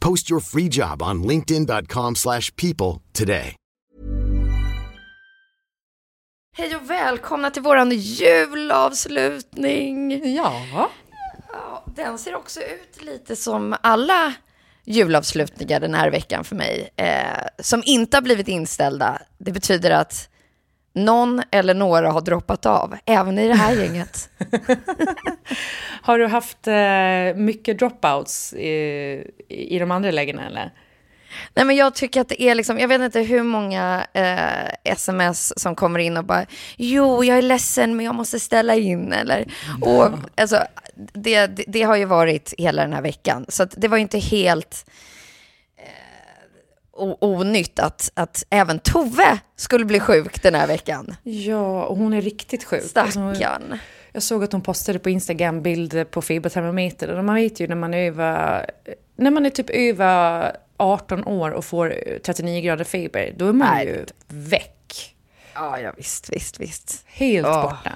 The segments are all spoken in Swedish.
Post your free job on linkedin.com/people slash people today. Hej och välkomna till våran julavslutning. Ja. Ja, den ser också ut lite som alla julavslutningar den här veckan för mig. Eh, som inte har blivit inställda. Det betyder att någon eller några har droppat av, även i det här gänget. Har du haft eh, mycket dropouts i, i de andra lägena eller? Nej, men jag tycker att det är liksom, jag vet inte hur många eh, sms som kommer in och bara, jo, jag är ledsen, men jag måste ställa in, eller, och alltså, det, det, det har ju varit hela den här veckan, så att det var ju inte helt onytt att, att även Tove skulle bli sjuk den här veckan. Ja, och hon är riktigt sjuk. Alltså, Stackarn. jag såg att hon postade på Instagram bilder på fibertermometer. Och man vet ju när man är över, när man är typ över 18 år och får 39 grader feber, då är man Nej. ju väck. Ja, ja, visst, visst, visst. Helt Åh. borta.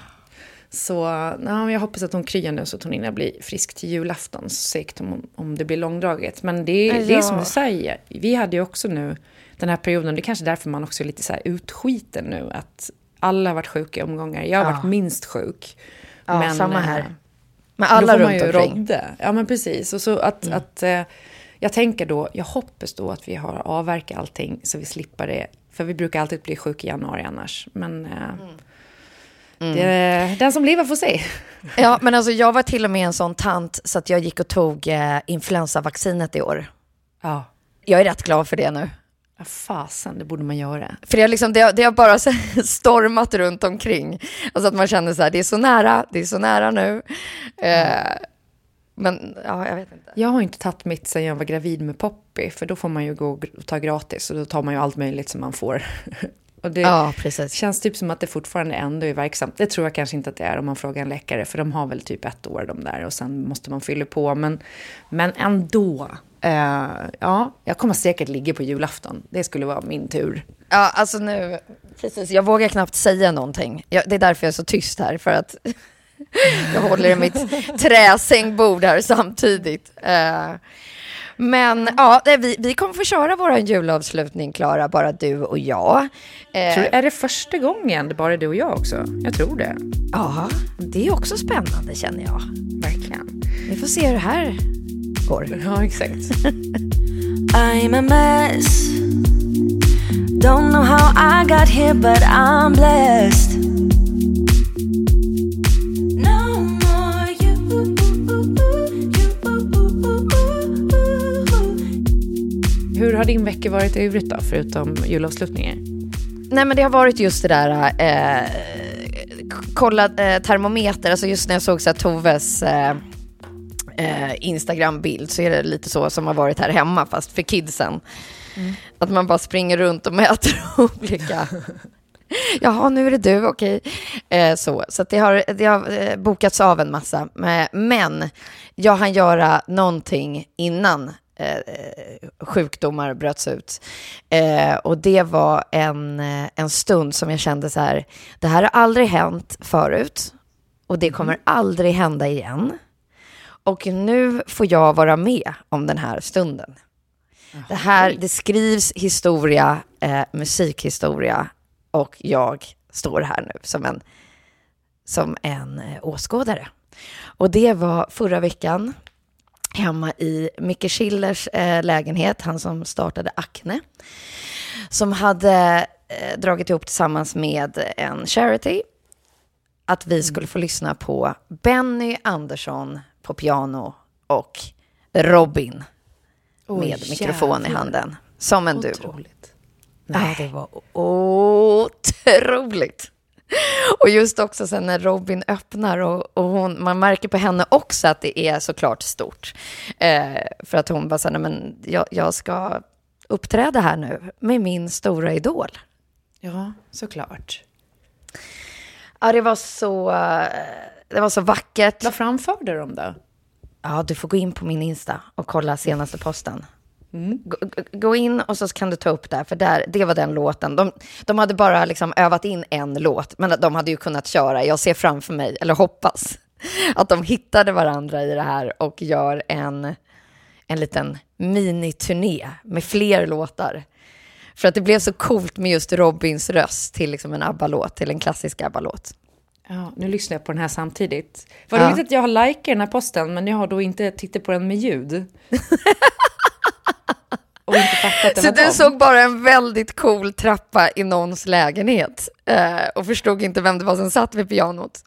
Så ja, men jag hoppas att hon kryar nu så att hon hinner bli frisk till julafton. Så segt om, om det blir långdraget. Men det, är- det är Ja. som du säger. Vi hade ju också nu den här perioden. Det är kanske därför man också är lite så här utskiten nu. Att alla har varit sjuka i omgångar. Jag har Ja. varit minst sjuk. Ja, samma eh, här. Men då alla får man runt ju omkring. rodda. Ja, men precis. Och så att, Mm. att eh, jag tänker då, jag hoppas då att vi har avverkat allting så vi slipper det. För vi brukar alltid bli sjuka i januari annars. Men eh, Mm. det, den som lever får se. Ja, men alltså jag var till och med en sån tant så att jag gick och tog eh, influensavaccinet i år. Ja. Jag är rätt glad för det nu. Ja, fasen, det borde man göra. För det har, liksom, det har, det har bara stormat runt omkring. Alltså att man känner så här, det är så nära, det är så nära nu. Eh, men ja, jag vet inte. Jag har inte tagit mitt sen jag var gravid med Poppy, för då får man ju gå och ta gratis och då tar man ju allt möjligt som man får. Och det Ja, precis. känns typ som att det fortfarande ändå är verksamt. Det tror jag kanske inte att det är om man frågar en läkare, för de har väl typ ett år de där och sen måste man fylla på. Men, men ändå. Eh, ja, jag kommer säkert ligga på julafton. Det skulle vara min tur. Ja, alltså nu, precis, jag vågar knappt säga någonting. Jag, det är därför jag är så tyst här, för att jag håller i mitt träsängbord här samtidigt. Eh, men ja, vi, vi kommer få köra vår julavslutning, Klara, bara du och jag. Eh, Tror, är det första gången bara du och jag också? Jag tror det. Ja, det är också spännande känner jag. Verkligen. Vi får se hur det här går. Ja, exakt. I'm a mess. Don't know how I got here, but I'm blessed. Hur har din vecka varit i övrigt då, förutom julavslutningar? Nej men det har varit just det där, eh, kolla eh, termometer, alltså just när jag såg så här, Toves eh, eh, Instagram-bild så är det lite så som har varit här hemma fast för kidsen. Att man bara springer runt och mäter olika. Jaha, nu är det du, okej. Eh, så så det har, det har eh, bokats av en massa. Men- Men jag hann göra någonting innan eh, sjukdomar bröts ut. Eh, och det var en, eh, en stund som jag kände så här, det här har aldrig hänt förut och det kommer aldrig hända igen. Och nu får jag vara med om den här stunden. Det här, det skrivs historia, eh, musikhistoria och jag står här nu som en, som en eh, åskådare. Och det var förra veckan hemma i Micke Schillers eh, lägenhet, han som startade Acne, som hade eh, dragit ihop tillsammans med en charity att vi skulle få lyssna på Benny Andersson på piano och Robin Oj, med mikrofon i handen, som en duo. Otroligt. Ja, det var otroligt. Och just också sen när Robin öppnar och, och hon, man märker på henne också att det är såklart stort. Eh, för att hon bara säger, men jag, jag ska uppträda här nu med min stora idol. Ja, såklart. Ja, det var så, eh, det var så vackert. Vad framförde de då? Ja, du får gå in på min Insta och kolla senaste posten. Gå, gå- in och så kan du ta upp där, för där, det var den låten. De, de hade bara liksom övat in en låt, men de hade ju kunnat köra. Jag ser framför mig, eller hoppas, att de hittade varandra i det här och gör en, en liten miniturné med fler låtar. För att det blev så coolt med just Robins röst till liksom en ABBA-låt, till en klassisk ABBA-låt. Ja, nu lyssnar jag på den här samtidigt. Vad Ja. roligt att jag har likat den här posten, men jag har då inte tittat på den med ljud. Och inte fattat att det Så du såg bara en väldigt cool trappa i någons lägenhet eh, och förstod inte vem det var som satt vid pianot.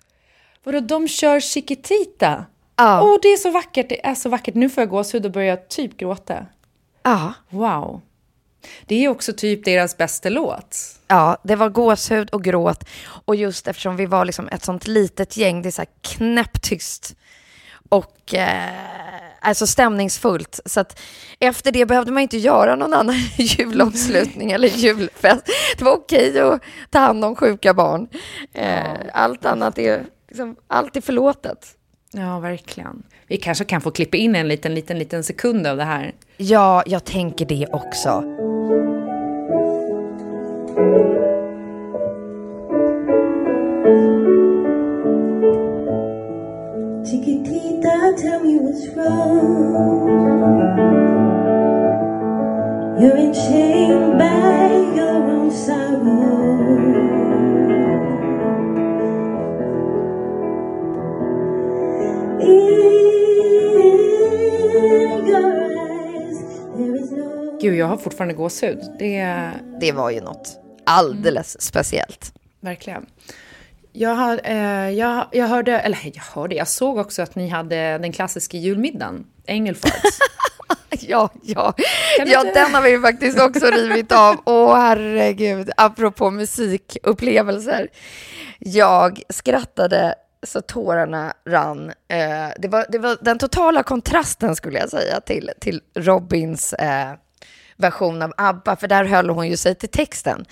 Vadå, de kör Chiquitita? Ja. Åh, det är så vackert, det är så vackert. Nu får jag gåshud och börjar typ gråta. Ja. Wow. Det är också typ deras bästa låt. Ja, det var gåshud och gråt. Och just eftersom vi var liksom ett sånt litet gäng, det är så här knäpptyst. Och eh, alltså stämningsfullt. Så att efter det behövde man inte göra någon annan julavslutning eller julfest. Det var okej att ta hand om sjuka barn. Eh, allt annat är, liksom, allt är förlåtet. Ja, verkligen. Vi kanske kan få klippa in en liten, liten, liten sekund av det här. Ja, jag tänker det också. Chiquitita, tell me what's wrong. You're enchained by your own sorrow. In your eyes, there is no Gud, jag har fortfarande gåshud. Det Det var ju något alldeles speciellt. verkligen. Jag, har, eh, jag, jag hörde, eller jag hörde, jag såg också att ni hade den klassiska julmiddagen, Engelfarts. Ja, ja. Ja den har vi faktiskt också rivit av. Åh, herregud. Apropå musikupplevelser. Jag skrattade så tårarna rann. Eh, det, var, det var den totala kontrasten, skulle jag säga, till, till Robins eh, version av ABBA, för där höll hon ju sig till texten.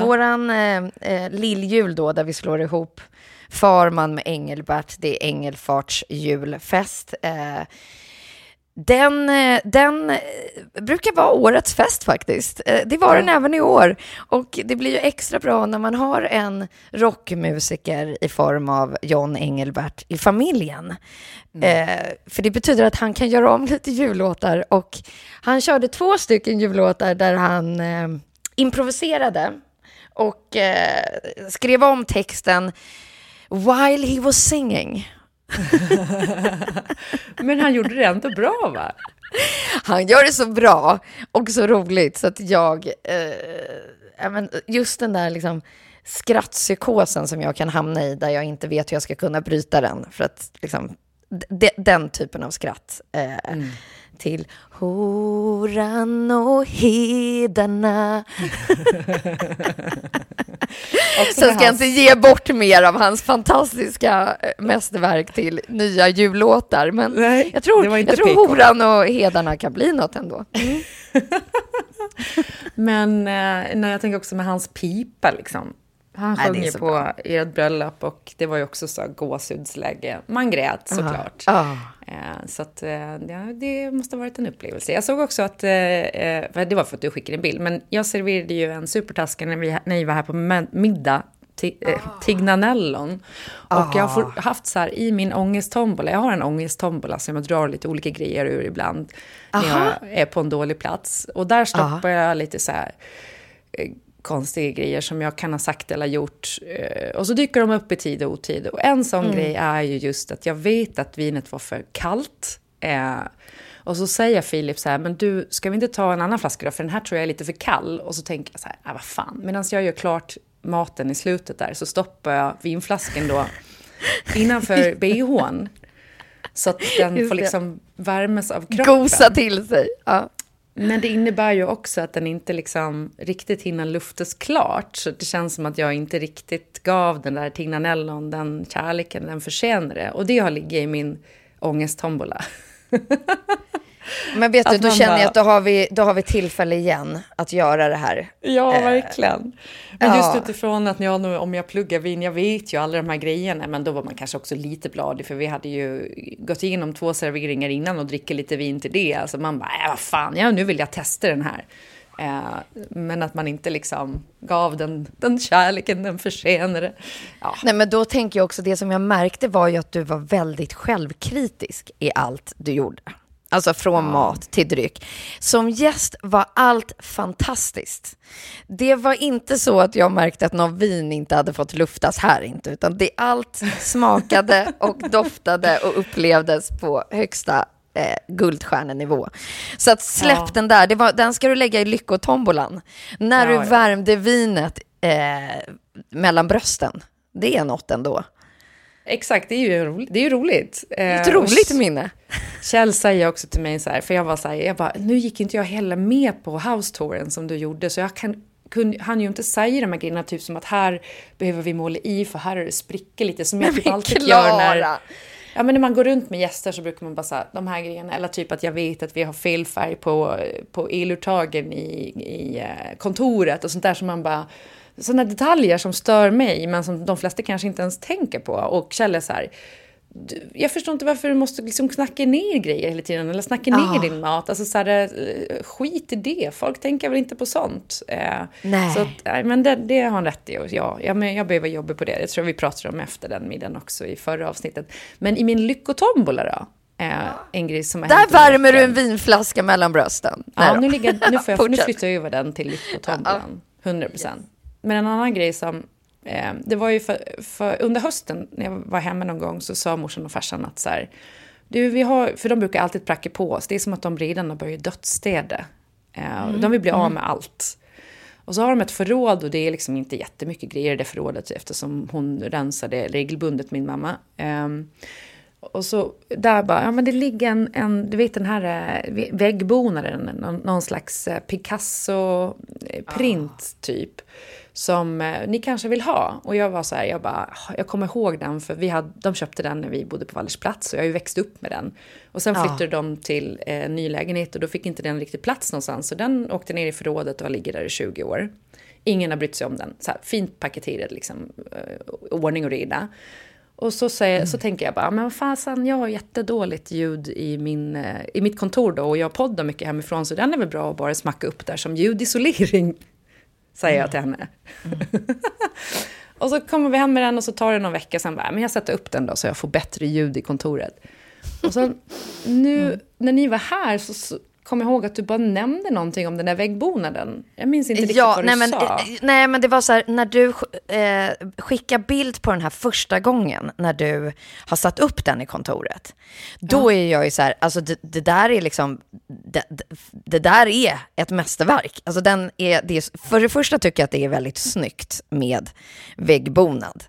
Våran eh, eh, lilljul då, där vi slår ihop Farman med Engelbert, det är Engelfarts julfest. Eh, den, eh, den eh, brukar vara årets fest faktiskt. Eh, Det var den även i år. Och det blir ju extra bra när man har en rockmusiker i form av John Engelbert i familjen. Eh, för det betyder att han kan göra om lite jullåtar. Och han körde två stycken jullåtar där han eh, improviserade och eh, skrev om texten while he was singing. Men han gjorde det ändå bra, va? Han gör det så bra och så roligt så att jag, eh, men just den där liksom skrattpsykosen som jag kan hamna i där jag inte vet hur jag ska kunna bryta den för att liksom de, den typen av skratt eh, till horan och hedarna. Sen ska jag inte ge bort mer av hans fantastiska eh, mästerverk till nya jullåtar. Men Nej, jag tror, jag tror horan och hedarna kan bli något ändå. Men eh, när jag tänker också med hans pipa, liksom. Han sjöng ju på bra. ert bröllop och det var ju också så gåshudsläge. Man grät såklart. Ja. Eh, Så att, eh, ja, det måste ha varit en upplevelse. Jag såg också att, eh, eh, det var för att du skickade en bild, men jag serverade ju en supertaska när vi, när vi var här på middag. Eh, Tignanellon. Och jag har for- haft så här i min ångesttombola, jag har en ångesttombola som jag drar lite olika grejer ur ibland. När jag är på en dålig plats. Och där stoppar jag lite så här konstiga grejer som jag kan ha sagt eller gjort. Eh, Och så dyker de upp i tid och otid. Och en sån grej är ju just att jag vet att vinet var för kallt. Eh, och så säger Filip så här, men du, ska vi inte ta en annan flaska då? För den här tror jag är lite för kall. Och så tänker jag så här, ah, vad fan. Medan jag gör klart maten i slutet där så stoppar jag vinflaskan då innanför bhn. Så att den får liksom värmes av kroppen. Gosa till sig. Ja. Men det innebär ju också att den inte liksom riktigt hinner luftas klart. Så det känns som att jag inte riktigt gav den där Tignanellon den kärleken den förtjänade. Och det har ligget i min ångesttombola. Men vet du, då känner jag att då har, vi, då har vi tillfälle igen att göra det här. Ja, verkligen. Men ja. just utifrån att jag, nu- om jag pluggar vin, jag vet ju alla de här grejerna, men då var man kanske också lite bladig, för vi hade ju gått igenom två serveringar innan och dricker lite vin till det. Alltså man bara, äh, vad fan, ja, nu vill jag testa den här. Eh, men att man inte liksom gav den, den kärleken den förtjänade. Ja. Nej, men då tänker jag också, det som jag märkte var ju att du var väldigt självkritisk i allt du gjorde. Alltså från mat till dryck. Som gäst var allt fantastiskt. Det var inte så att jag märkte att någon vin inte hade fått luftas här inte, utan det allt smakade och doftade och upplevdes på högsta eh, guldstjärnenivå. Så att släpp Ja. den där, det var, den ska du lägga i lyckotombolan. När Ja, du ja. värmde vinet eh, mellan brösten. Det är något ändå. Exakt, det är ju roligt. Det är ju roligt. Ett Eh, roligt minne. Kjell säger också till mig så här, för jag var så här, jag bara, nu gick inte jag heller med på house-touren som du gjorde, så jag kan, kunde, han ju inte säga de här grejerna, typ som att här behöver vi måla i, för här är det sprickor lite, som jag typ alltid Klara! gör när... Ja, men när man går runt med gäster så brukar man bara säga de här grejerna, eller typ att jag vet att vi har fel färg på, på eluttagen i, i eh, kontoret och sånt där som man bara... Sådana detaljer som stör mig, men som de flesta kanske inte ens tänker på. Och Kjell är så här, jag förstår inte varför du måste liksom knacka ner grejer hela tiden, eller snacka ner Ah. din mat. Alltså så här, eh, skit i det, folk tänker väl inte på sånt. Eh, Nej. Så att, men det, det har han rätt i. Och ja, ja, men jag behöver jobba på det. Det tror jag vi pratade om efter den middagen också i förra avsnittet. Men i min lyckotombola då, eh, en grej som har Där värmer du en vinflaska mellan brösten. Ja, nu, ligger, nu, får jag, nu flyttar jag över den till lyckotombolan. 100 procent. Men en annan grej som... Eh, det var ju för, för under hösten när jag var hemma någon gång så sa morsan och farsan att så här... Du, vi har, för de brukar alltid pracka på oss. Det är som att de redan har börjat dödsstäda. Eh, De vill bli av med allt. Och så har de ett förråd och det är liksom inte jättemycket grejer i det förrådet eftersom hon rensade regelbundet, min mamma. Ehm, och så där bara, ja men det ligger en, en du vet den här eh, väggbonaren, någon, någon slags eh, Picasso-print typ. Som eh, ni kanske vill ha. Och jag var så här, jag bara, "Ah, jag kommer ihåg den för vi hade, de köpte den när vi bodde på Wallersplats och jag har ju växt upp med den. Och sen Ja. flyttade de till eh, ny lägenhet och då fick inte den riktigt plats någonstans. Så den åkte ner i förrådet och ligger där i 20 år. Ingen har brytt sig om den. Så här, fint paketerad, liksom, eh, ordning och reda. Och så, säger, så tänker jag bara, men vad fasen, jag har jättedåligt ljud i, min, i mitt kontor då och jag poddar mycket hemifrån så den är väl bra att bara smacka upp där som ljudisolering, säger jag till henne. och så kommer vi hem med den och så tar det någon vecka sen bara, men jag sätter upp den då så jag får bättre ljud i kontoret. Och så nu när ni var här så, så kom ihåg att du bara nämnde någonting om den där väggbonaden. Jag minns inte riktigt Ja, vad nej du men, sa. eh, nej men det var så här, när du eh, skickar bild på den här första gången, när du har satt upp den i kontoret, då är jag ju så här, alltså det, det där är liksom, det, det- där är ett mästerverk. Alltså den är, det är, för det första tycker jag att det är väldigt snyggt med väggbonad.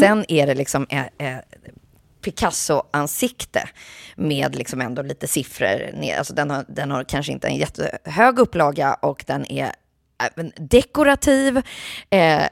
Sen är det liksom eh, eh, Picasso-ansikte med liksom ändå lite siffror. Alltså den, har, den har kanske inte en jättehög upplaga och den är även dekorativ. Eh,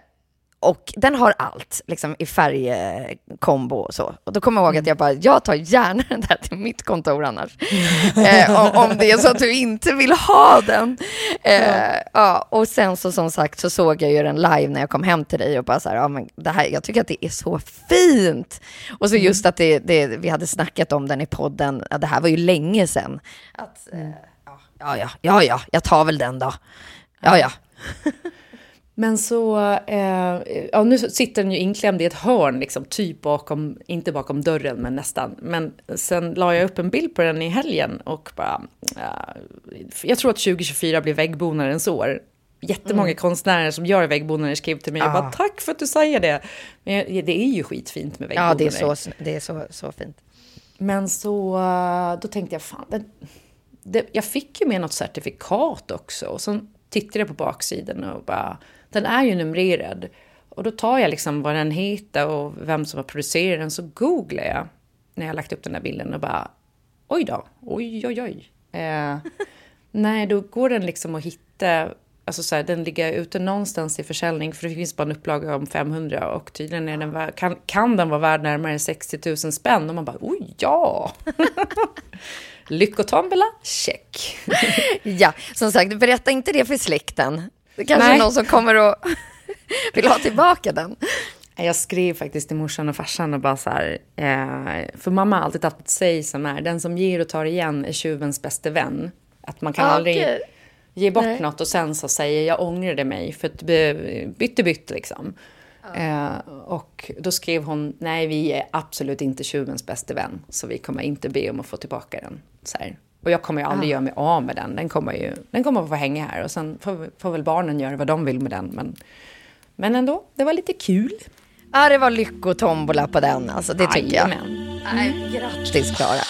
och den har allt, liksom i färgkombo och så. Och då kommer jag ihåg att jag bara, jag tar gärna den där till mitt kontor annars. eh, om, om det är så att du inte vill ha den. Eh, ja. och sen så som sagt så såg jag ju den live när jag kom hem till dig och bara så här, ja men det här, jag tycker att det är så fint. Och så just att det, det, vi hade snackat om den i podden, ja, det här var ju länge sedan. Att, eh, ja, ja, ja, ja, jag tar väl den då. Ja, ja. Men så, eh, ja nu sitter den ju inklämd i ett hörn, liksom, typ bakom, inte bakom dörren, men nästan. Men sen la jag upp en bild på den i helgen och bara, ja, jag tror att 2024 blir väggbonarens år. Jättemånga Mm. konstnärer som gör väggbonare skrev till mig och bara, tack för att du säger det. Men jag- det är ju skitfint med väggbonare. Ja, det är så, det är så, så fint. Men så, eh, då tänkte jag, fan, det, det, jag fick ju med något certifikat också. Och så tittade jag på baksidan och bara, den är ju numrerad. Och då tar jag liksom vad den heter och vem som har producerat den, så googlar jag när jag lagt upp den där bilden och bara, oj då, oj, oj, oj. Eh, nej, då går den liksom att hitta, alltså så här, den ligger ute någonstans i försäljning, för det finns bara en upplaga om 500 och tydligen är den, kan, kan den vara värd närmare 60 000 spänn. Och man bara, oj, ja! Lyckotombola, check. Ja, som sagt, berätta inte det för släkten. Det kanske Nej. är någon som kommer och vill ha tillbaka den. Jag skrev faktiskt till morsan och farsan och bara så här, eh, för mamma har alltid haft ett säg som är, den som ger och tar igen är tjuvens bäste vän. Att man kan Ah, aldrig okej. ge bort Nej. något och sen så säger jag ångrade mig för att bytte bytt liksom. Eh, och då skrev hon, nej vi är absolut inte tjuvens bäste vän, så vi kommer inte be om att få tillbaka den. Så här. Och jag kommer ju aldrig göra mig av med den, den kommer ju den kommer att få hänga här och sen får, får väl barnen göra vad de vill med den. Men, men ändå, det var lite kul. Ja, det var lyckotombola på den, alltså det tycker jag. Jajamän. Nej, grattis Klara.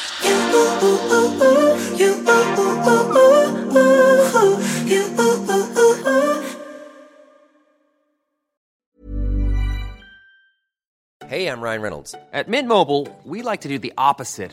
Hey, I'm Ryan Reynolds. At Mint Mobile, we like to do the opposite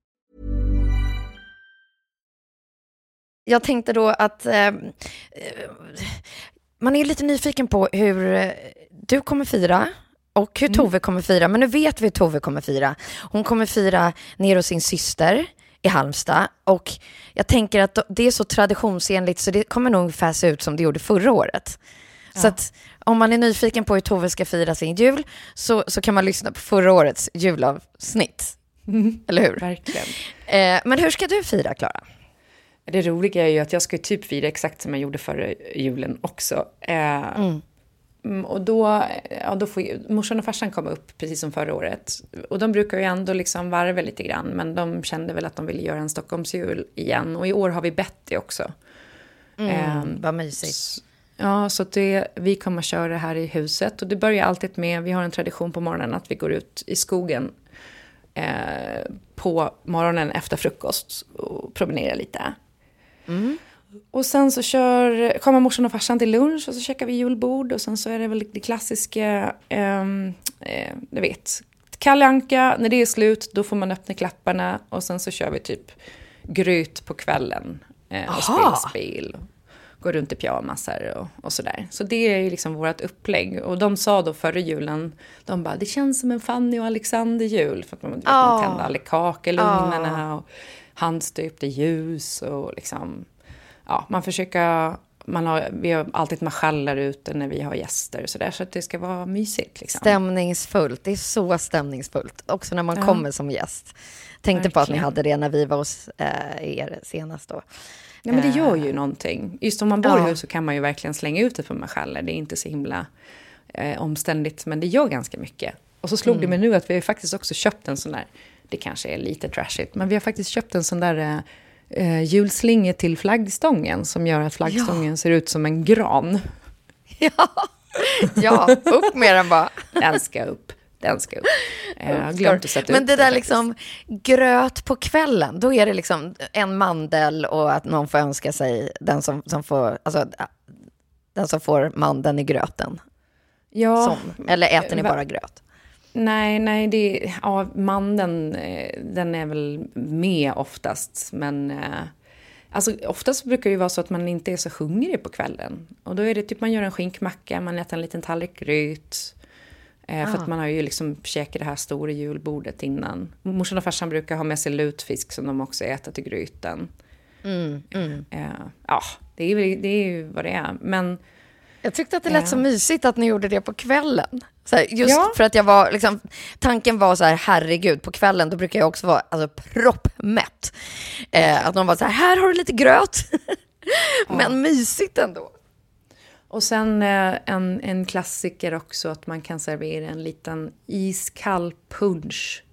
Jag tänkte då att eh, eh, man är lite nyfiken på hur eh, du kommer fira och hur Tove kommer fira. Men nu vet vi hur Tove kommer fira. Hon kommer fira ner hos sin syster i Halmstad. Och jag tänker att det är så traditionsenligt så det kommer nog ungefär se ut som det gjorde förra året. Så att om man är nyfiken på hur Tove ska fira sin jul så, så kan man lyssna på förra årets julavsnitt. Eller hur? Verkligen. Eh, men hur ska du fira, Klara? Det roliga är ju att jag ska typ fira exakt som jag gjorde förra julen också. Eh, mm, och då, ja, då får ju, morsan och farsan komma upp precis som förra året. Och de brukar ju ändå liksom varva lite grann, men de kände väl att de ville göra en Stockholmsjul igen. Och i år har vi Betty också. Eh, Vad mysigt. s- Ja, så det, vi kommer köra här i huset. Och det börjar alltid med, vi har en tradition på morgonen att vi går ut i skogen eh, på morgonen efter frukost och promenerar lite. Och sen så kör, kommer morsan och farsan till lunch och så käkar vi julbord och sen så är det väl det klassiska, ehm, eh, du vet, Kalle Anka, när det är slut, då får man öppna klapparna och sen så kör vi typ gryt på kvällen. Eh, och Aha. spelar spel. Och går runt i pyjamasar och, och sådär. Så det är ju liksom vårt upplägg. Och de sa då förra julen, de bara, det känns som en Fanny och Alexander jul. För att man, vet, man tände alla kakel i ugnarna och handstöpta ljus och liksom, ja, man försöker, man har, vi har alltid marschaller ute när vi har gäster och sådär, så att det ska vara mysigt liksom. Stämningsfullt. Det är så stämningsfullt. Också när man Ja. kommer som gäst. Tänkte på att ni Verkligen. hade det när vi var hos eh, er senast då. Ja, men det gör Eh, ju någonting. Just om man bor i Ja. hus så kan man ju verkligen slänga ut ett par marschaller. Det är inte så himla eh, omständigt, men det gör ganska mycket. Och så slog det mig nu att vi har faktiskt också köpt en sån där, det kanske är lite trashigt, men vi har faktiskt köpt en sån där eh, eh, julslinge till flaggstången som gör att flaggstången ser ut som en gran. Ja, ja upp med den bara. Den ska upp. Den ska upp. Eh, Jag har glömt att sätta Men det där faktiskt. liksom gröt på kvällen, då är det liksom en mandel och att någon får önska sig den som, som får, alltså, den som får mandeln i gröten. Ja, Som, eller äter ni bara gröt? Nej, nej, det, ja, mandeln, eh, den är väl med oftast. Men eh, alltså, oftast brukar det ju vara så att man inte är så hungrig på kvällen. Och då är det typ man gör en skinkmacka, man äter en liten tallrik gryt. Eh, för Ah. att man har ju liksom käkat det här stora julbordet innan. Morsan och farsan brukar ha med sig lutfisk som de också äter till gryten. Mm, mm. Ja, det är, det är ju vad det är. Men Jag tyckte att det lät Ja. så mysigt att ni gjorde det på kvällen. Här, just Ja. för att jag var, liksom, tanken var så här, herregud, på kvällen då brukar jag också vara alltså, proppmätt. Eh, att någon var så här, här har du lite gröt. Men mysigt ändå. Och sen eh, en, en klassiker också att man kan servera en liten iskall punch.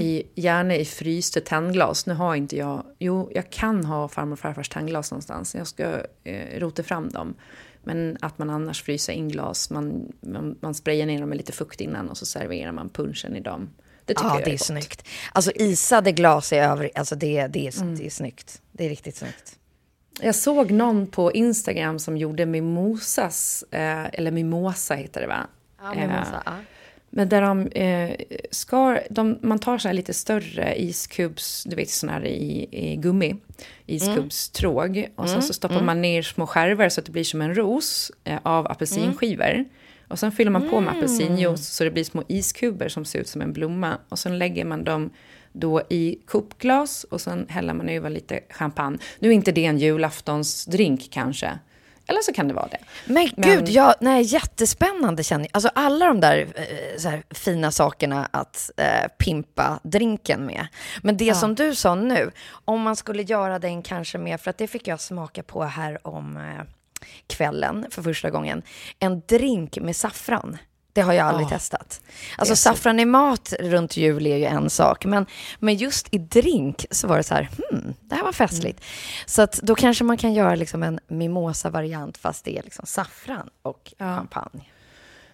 I, gärna i fryste tändglas. Nu har inte jag... Jo, jag kan ha farmor och farfars tändglas någonstans. Jag ska eh, rota fram dem. Men att man annars fryser in glas. Man, man, man sprayar ner dem med lite fukt innan och så serverar man punchen i dem. Det tycker Ja, jag det är gott. snyggt. Alltså isade glas i övrigt, alltså det, det, är, Mm. det är snyggt. Det är riktigt snyggt. Jag såg någon på Instagram som gjorde mimosas, eh, eller mimosa heter det va? Ja, Eh, mimosa, ja. Men där de eh, skar, de, man tar så här lite större iskubs, du vet sån här i, i gummi, iskubstråg. Och sen så stoppar man ner små skärvor så att det blir som en ros eh, av apelsinskivor. Och sen fyller man på med apelsinjuice så det blir små iskuber som ser ut som en blomma. Och sen lägger man dem då i kopglas och sen häller man över lite champagne. Nu är inte det en julaftonsdrink kanske. Eller så kan det vara det. Men gud, ja, nej, jättespännande känner jag. Alltså alla de där, eh, här, fina sakerna att eh, pimpa drinken med. Men det som du sa nu, om man skulle göra den kanske med, för att det fick jag smaka på här om eh, kvällen för första gången, en drink med saffran. Det har jag aldrig testat. Alltså saffran i mat runt jul är ju en sak, men, men just i drink så var det så här, hmm, det här var festligt. Så att då kanske man kan göra liksom en mimosa-variant fast det är liksom saffran och champagne.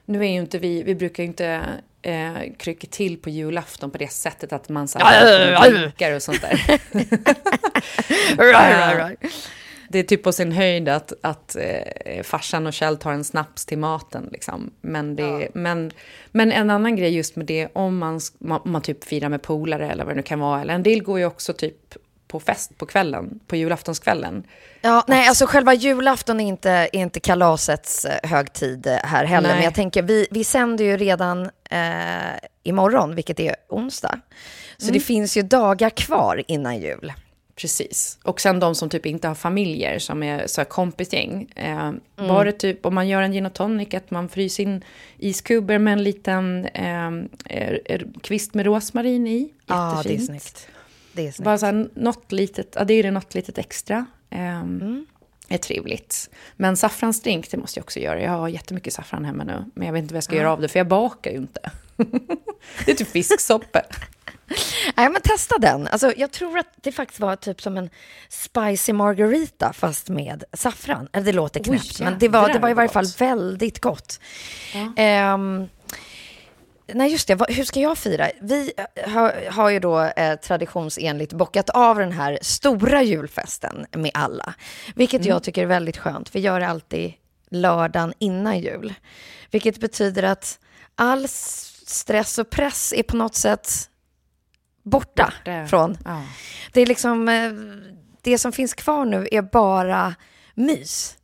Nu är ju inte vi, vi brukar ju inte eh, krycka till på julafton på det sättet att man så här, drinkar och sånt där. Det är typ på sin höjd att, att eh, farsan och Kjell tar en snaps till maten. Liksom. Men, det, men, men en annan grej just med det, om man, man, man typ firar med polare eller vad det nu kan vara. Eller en del går ju också typ på fest på kvällen, på julaftonskvällen. Ja, nej, alltså själva julafton är inte, är inte kalasets eh, högtid eh, här heller. Nej. Men jag tänker, vi, vi sänder ju redan eh, imorgon, vilket är onsdag. Så det finns ju dagar kvar innan jul. Precis. Och sen de som typ inte har familjer, som är så här kompisgäng. Eh, Var det typ, om man gör en gin och tonic, att man fryser in iskuber med en liten eh, er, er, kvist med rosmarin i. Ja, det är Jättefint. snyggt. Det är snyggt. Bara så här, något litet, ja, det är det något litet extra. Eh, Mm. är trevligt. Men saffransdrink, det måste jag också göra. Jag har jättemycket saffran hemma nu. Men jag vet inte vad jag ska göra av det, för jag bakar ju inte. det är typ fisksoppa. Nej, men testa den. Alltså, jag tror att det faktiskt var typ som en spicy margarita fast med saffran. Eller det låter knäppt, men det var, det var i varje fall väldigt gott. Ehm, nej, just det. Hur ska jag fira? Vi eh, har, har ju då eh, traditionsenligt bockat av den här stora julfesten med alla. Vilket Mm. jag tycker är väldigt skönt. Vi gör det alltid lördagen innan jul. Vilket betyder att all stress och press är på något sätt borta, Borta. från. Ja. Det är liksom, eh, det som finns kvar nu är bara mys.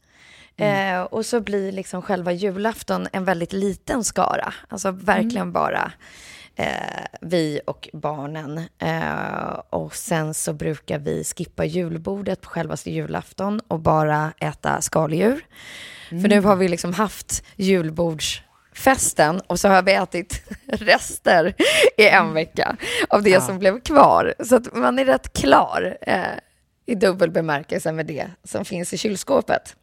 Eh, och så blir liksom själva julafton en väldigt liten skara. Alltså verkligen bara eh, vi och barnen. Eh, och sen så brukar vi skippa julbordet på självaste julafton och bara äta skaldjur. För nu har vi liksom haft julbordsfesten och så har vi ätit rester i en vecka av det som blev kvar. Så att man är rätt klar eh, i dubbel bemärkelse med det som finns i kylskåpet.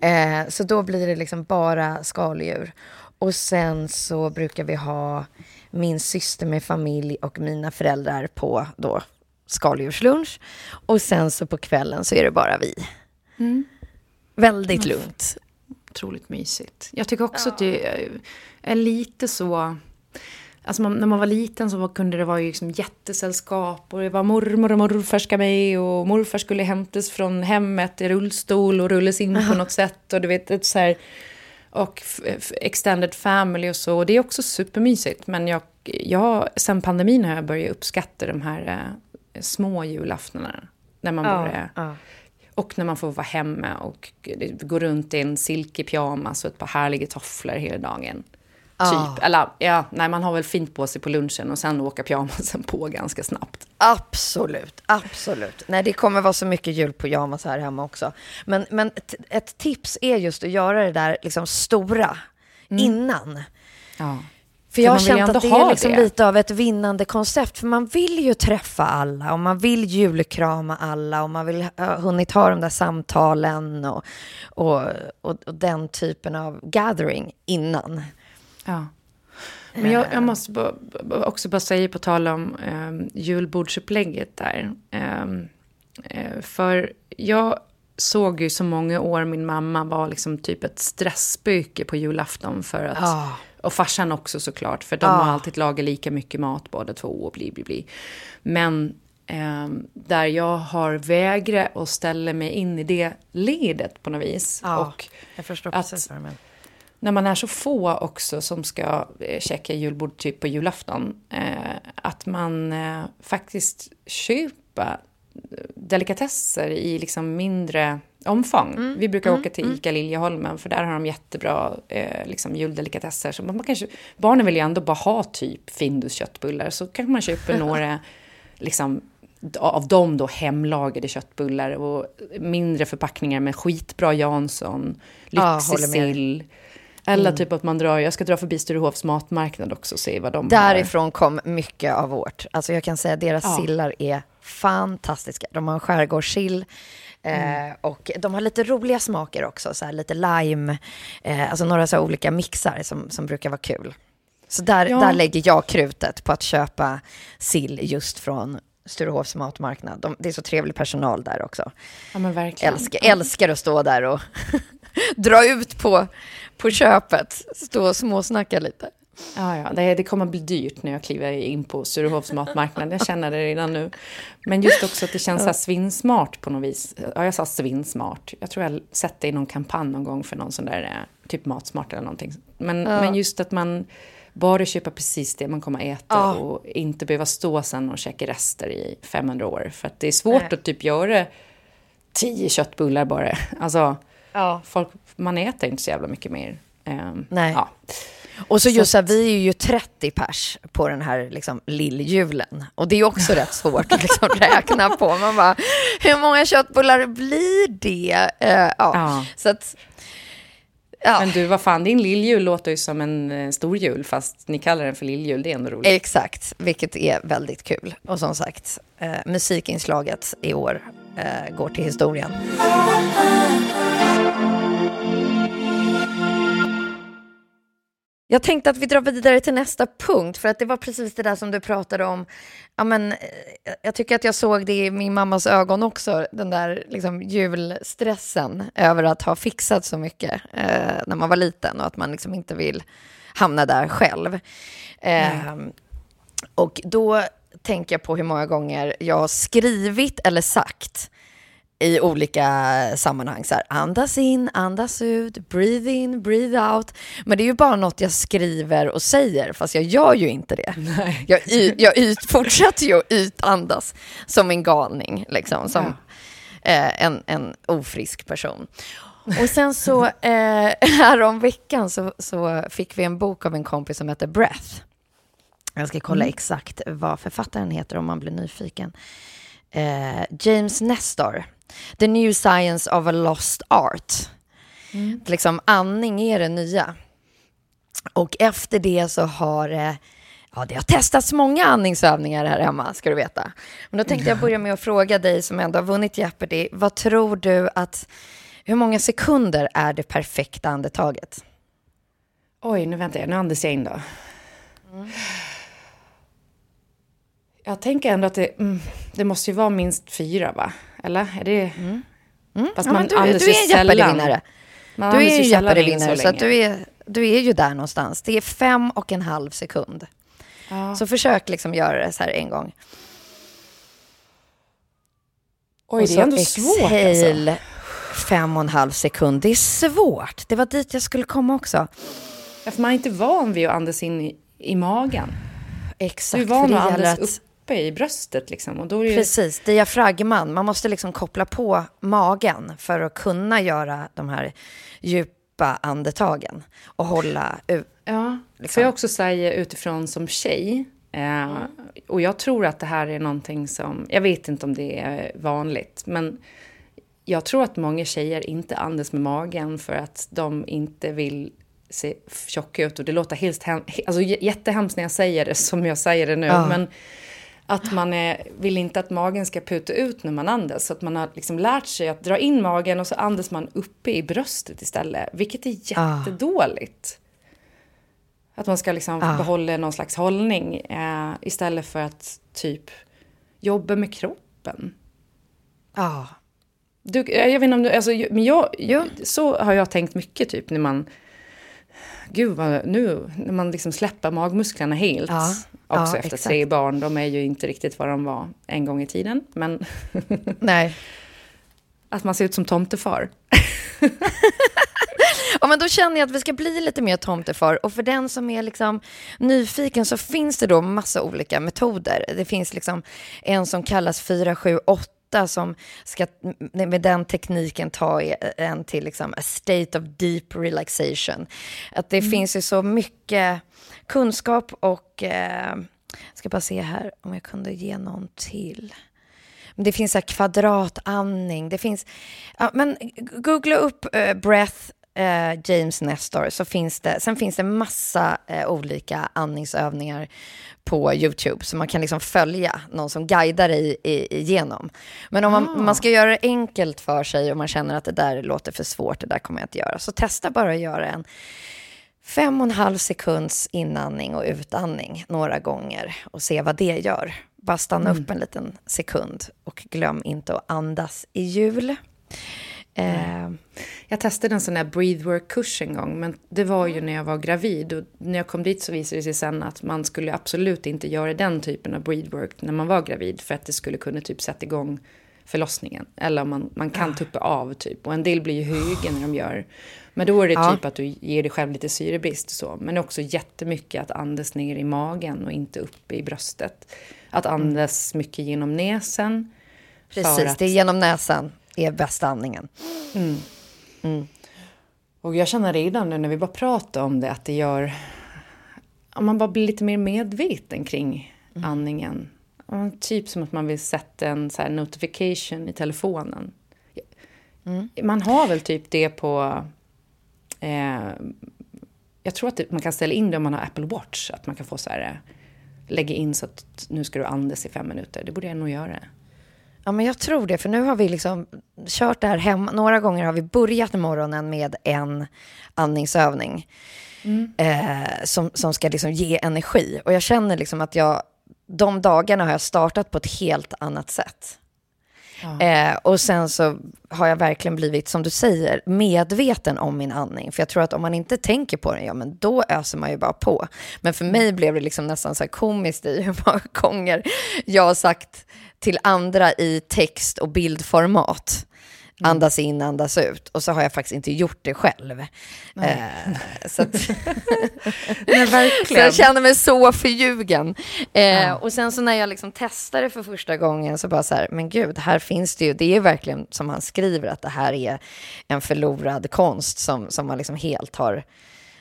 Eh, så då blir det liksom bara skaldjur. Och sen så brukar vi ha min syster med familj och mina föräldrar på då skaldjurslunch. Och sen så på kvällen så är det bara vi. Väldigt lugnt. Otroligt mysigt. Jag tycker också att det är lite så... Alltså man, när man var liten så kunde det vara ju liksom jättesällskap och det var mormor och morfar ska med och morfar skulle hämtas från hemmet i rullstol och rullas in på något sätt och du vet, så här, och extended family och så. Och det är också supermysigt. Men jag, jag, sen pandemin har jag börjat uppskatta de här eh, små julaftnarna. När man bara... ja. Och när man får vara hemma och gå runt i en silkepyjamas och ett par härliga tofflor hela dagen. Typ. Eller ja, nej, man har väl fint på sig på lunchen och sen åka pyjamasen på ganska snabbt. Absolut, absolut. Nej, det kommer vara så mycket julpyjamas här hemma också. Men, men ett, tips är just att göra det där liksom stora innan. Ja. För jag har känt att det är liksom det. lite av ett vinnande koncept. För man vill ju träffa alla och man vill julkrama alla och man vill ha hunnit ha de där samtalen och, och, och, och den typen av gathering innan. Ja. Men jag, jag måste bara, bara- också bara säga på tal om um, julbordsupplägget där. Eh, för jag såg ju så många år min mamma var liksom typ ett stressspöke på julafton för att... Ja. Och farsan också såklart, för de Ja. har alltid lagat lika mycket mat båda två och bli, bli, bli. Men ehm, där jag har vägrat att ställa mig in i det ledet på något vis. och jag förstår att- precis vad du menar. när man är så få också som ska eh, checka julbord typ på julafton, eh, att man eh, faktiskt köper delikatesser i liksom mindre omfång. Vi brukar åka till ICA Liljeholmen för där har de jättebra eh, liksom juldelikatesser. Så man kanske, barnen vill ju ändå bara ha typ Findus köttbullar så kanske man köper några liksom, av dem då hemlagade köttbullar och mindre förpackningar med skitbra Jansson, Ja, med. lyxisill. Eller typ att man drar, jag ska dra förbi Sturehovs matmarknad också och se vad de har. Därifrån kom mycket av vårt. Alltså jag kan säga att deras Ja. sillar är fantastiska. De har en skärgårdssill. Mm. Eh, och de har lite roliga smaker också, så här lite lime, eh, alltså några så olika mixar som, som brukar vara kul. Så där, Ja. där lägger jag krutet på att köpa sill just från Sturehovs matmarknad. De, det är så trevlig personal där också. Ja men verkligen. Älskar, älskar att stå där och dra ut på, på köpet, stå och småsnacka lite. Ja, ja. Det, det kommer bli dyrt när jag kliver in på Sturehovs matmarknad. Jag känner det redan nu. Men just också att det känns så svinsmart på något vis. Ja, jag sa svinsmart. Jag tror jag sett det i någon kampanj någon gång för någon sån där eh, typ Matsmart eller någonting. Men, men just att man bara köper precis det man kommer äta Ja. och inte behöva stå sen och käka rester i 500 år. För att det är svårt att typ göra tio köttbullar bara. Alltså, Ja. folk, man äter inte så jävla mycket mer. Ehm, Nej. Ja. Och så just så här, vi är ju 30 pers på den här liksom, lilljulen. Och det är också rätt svårt att liksom räkna på. Man bara, hur många köttbullar blir det? Eh, ja. Ja. Så att, ja, Men du, vad fan, din lilljul låter ju som en eh, stor jul, fast ni kallar den för lilljul, det är ändå roligt. exakt, vilket är väldigt kul. Och som sagt, eh, musikinslaget i år eh, går till historien. Jag tänkte att vi drar vidare till nästa punkt, för att det var precis det där som du pratade om. Ja, men, eh, jag tycker att jag såg det i min mammas ögon också, den där liksom, julstressen över att ha fixat så mycket eh, när man var liten och att man liksom inte vill hamna där själv. Eh, och då tänker jag på hur många gånger jag har skrivit eller sagt i olika sammanhang. Så här, andas in, andas ut, breathe in, breathe out. Men det är ju bara något jag skriver och säger, fast jag gör ju inte det. Nej. Jag, jag ut, fortsätter ju att utandas som en galning, liksom, som eh, en, en ofrisk person. Och sen så, eh, härom veckan så, så fick vi en bok av en kompis som heter Breath. Jag ska kolla exakt vad författaren heter om man blir nyfiken. Eh, James Nestor, The New Science of a Lost Art. Liksom andning är det nya. Och efter det så har eh, Ja, det har testats många andningsövningar här hemma, ska du veta. Men då tänkte jag börja med att fråga dig som ändå har vunnit Jeopardy. Vad tror du att... Hur många sekunder är det perfekta andetaget? Oj, nu väntar jag. Nu andas jag in då. Jag tänker ändå att det, mm, det måste ju vara minst fyra, va? Eller? Är det... Fast Mm. Ja, man du, andas du är en. Jeopardy-vinnare. Du andas är ju in Jeopardy-vinnare, så, att länge. du är, du är ju där någonstans. Det är fem och en halv sekund. Ja. Så försök liksom göra det så här en gång. Oj, och det så är ändå svårt alltså. fem och en halv sekund. Det är svårt. Det var dit jag skulle komma också. Ja, för man är inte van vid att andas in i, i magen. Exakt. Du är van för det att andas uppe i bröstet liksom. Och då är Precis, diafragman. Man måste liksom koppla på magen för att kunna göra de här djupa andetagen och hålla ut. Ja, liksom. får jag också säga utifrån som tjej. Eh, Och jag tror att det här är någonting som, jag vet inte om det är vanligt, men jag tror att många tjejer inte andas med magen för att de inte vill se tjocka ut. Och det låter helt alltså jättehemskt när jag säger det som jag säger det nu, Ja. men att man är, vill inte att magen ska puta ut när man andas. Så att man har liksom lärt sig att dra in magen och så andas man uppe i bröstet istället. Vilket är Ah. jättedåligt. Att man ska liksom Ah. behålla någon slags hållning eh, istället för att typ jobba med kroppen. Ja, Du, jag vet inte om du, alltså, men jag, Ja. så har jag tänkt mycket typ när man, gud vad, nu, när man liksom släpper magmusklerna helt. Ja. Också Ja, efter exakt. tre barn, de är ju inte riktigt vad de var en gång i tiden. Men nej. att man ser ut som tomtefar. Ja, men då känner jag att vi ska bli lite mer tomtefar. Och för den som är liksom nyfiken så finns det då massa olika metoder. Det finns liksom en som kallas 478 som ska med den tekniken ta en till liksom a state of deep relaxation. Att det finns ju så mycket kunskap och eh, jag ska bara se här om jag kunde ge någon till. Det finns så kvadratandning. Det finns... Ja, men googla upp eh, breath eh, James Nestor så finns det. Sen finns det massa eh, olika andningsövningar på YouTube så man kan liksom följa någon som guidar dig igenom. Men om man, man ska göra det enkelt för sig och man känner att det där låter för svårt, det där kommer jag inte göra. Så testa bara att göra en fem och en halv sekunds inandning och utandning några gånger och se vad det gör. Bara stanna upp en liten sekund och glöm inte att andas i hjul. Eh, Jag testade en sån här breathwork-kurs en gång, men det var ju när jag var gravid. Och när jag kom dit så visade det sig sen att man skulle absolut inte göra den typen av breathwork när man var gravid, för att det skulle kunna typ sätta igång förlossningen. Eller man, man kan tuppa av typ. Och en del blir ju höga när de gör. Men då är det Ja. typ att du ger dig själv lite syrebrist så. Men också jättemycket att andas ner i magen och inte uppe i bröstet. Att andas mycket genom näsen. precis, att- det är genom näsan är bästa andningen. Och jag känner redan nu när vi bara pratar om det att det gör... Om man bara blir lite mer medveten kring andningen. Ja, Typ som att man vill sätta en så notification i telefonen. Man har väl typ det på... Eh, jag tror att man kan ställa in det om man har Apple Watch. Att man kan få så här... eh, Lägga in så att nu ska du andas i fem minuter. Det borde jag nog göra. Ja, men jag tror det, för nu har vi liksom kört det här hemma. Några gånger har vi börjat morgonen med en andningsövning eh, som, som ska liksom ge energi. Och jag känner liksom att jag, de dagarna har jag startat på ett helt annat sätt. Eh, och sen så har jag verkligen blivit, som du säger, medveten om min andning. För jag tror att om man inte tänker på den, ja men då öser man ju bara på. Men för mig blev det liksom nästan så här komiskt i hur många gånger jag har sagt till andra i text och bildformat. Andas in, andas ut. Och så har jag faktiskt inte gjort det själv. Eh, så, att, Nej, verkligen. jag känner mig så förljugen. Eh, Och sen så när jag liksom testade det för första gången så bara så här, men gud, här finns det ju, det är verkligen som han skriver att det här är en förlorad konst som, som man liksom helt har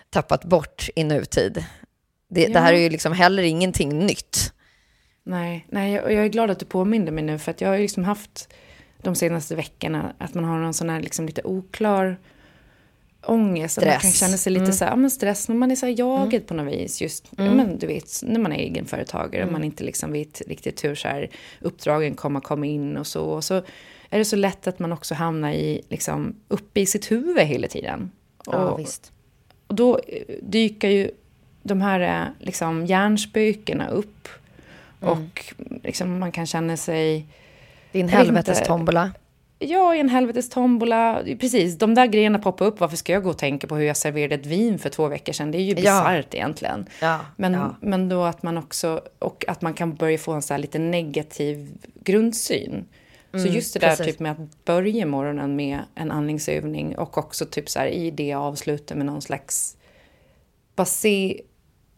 tappat bort i nutid. Det, det här är ju liksom heller ingenting nytt. Nej, nej jag, och jag är glad att du påminde mig nu för att jag har ju liksom haft de senaste veckorna att man har någon sån här liksom lite oklar ångest. Att man kan Stress. känna sig lite Mm. så här, ja, men stress när man är så här jagad på något vis. Just, ja, men du vet, när man är egenföretagare och man inte liksom vet riktigt hur så här, uppdragen kommer komma in och så. Och så är det så lätt att man också hamnar i, liksom, uppe i sitt huvud hela tiden. Ja, och, visst. och då dyker ju de här eh, liksom, hjärnspökena upp. Och liksom, man kan känna sig... Din Jag vet helvetes inte. tombola. Ja, i en helvetes tombola. Precis, de där grejerna poppar upp. Varför ska jag gå och tänka på hur jag serverade ett vin för två veckor sedan? Det är ju Ja. bisarrt egentligen. Ja, Men, ja. men då att man också, och att man kan börja få en så här lite negativ grundsyn. så just det där Mm, precis. typ med att börja morgonen med en andningsövning och också typ så här i det avsluta med någon slags, bara se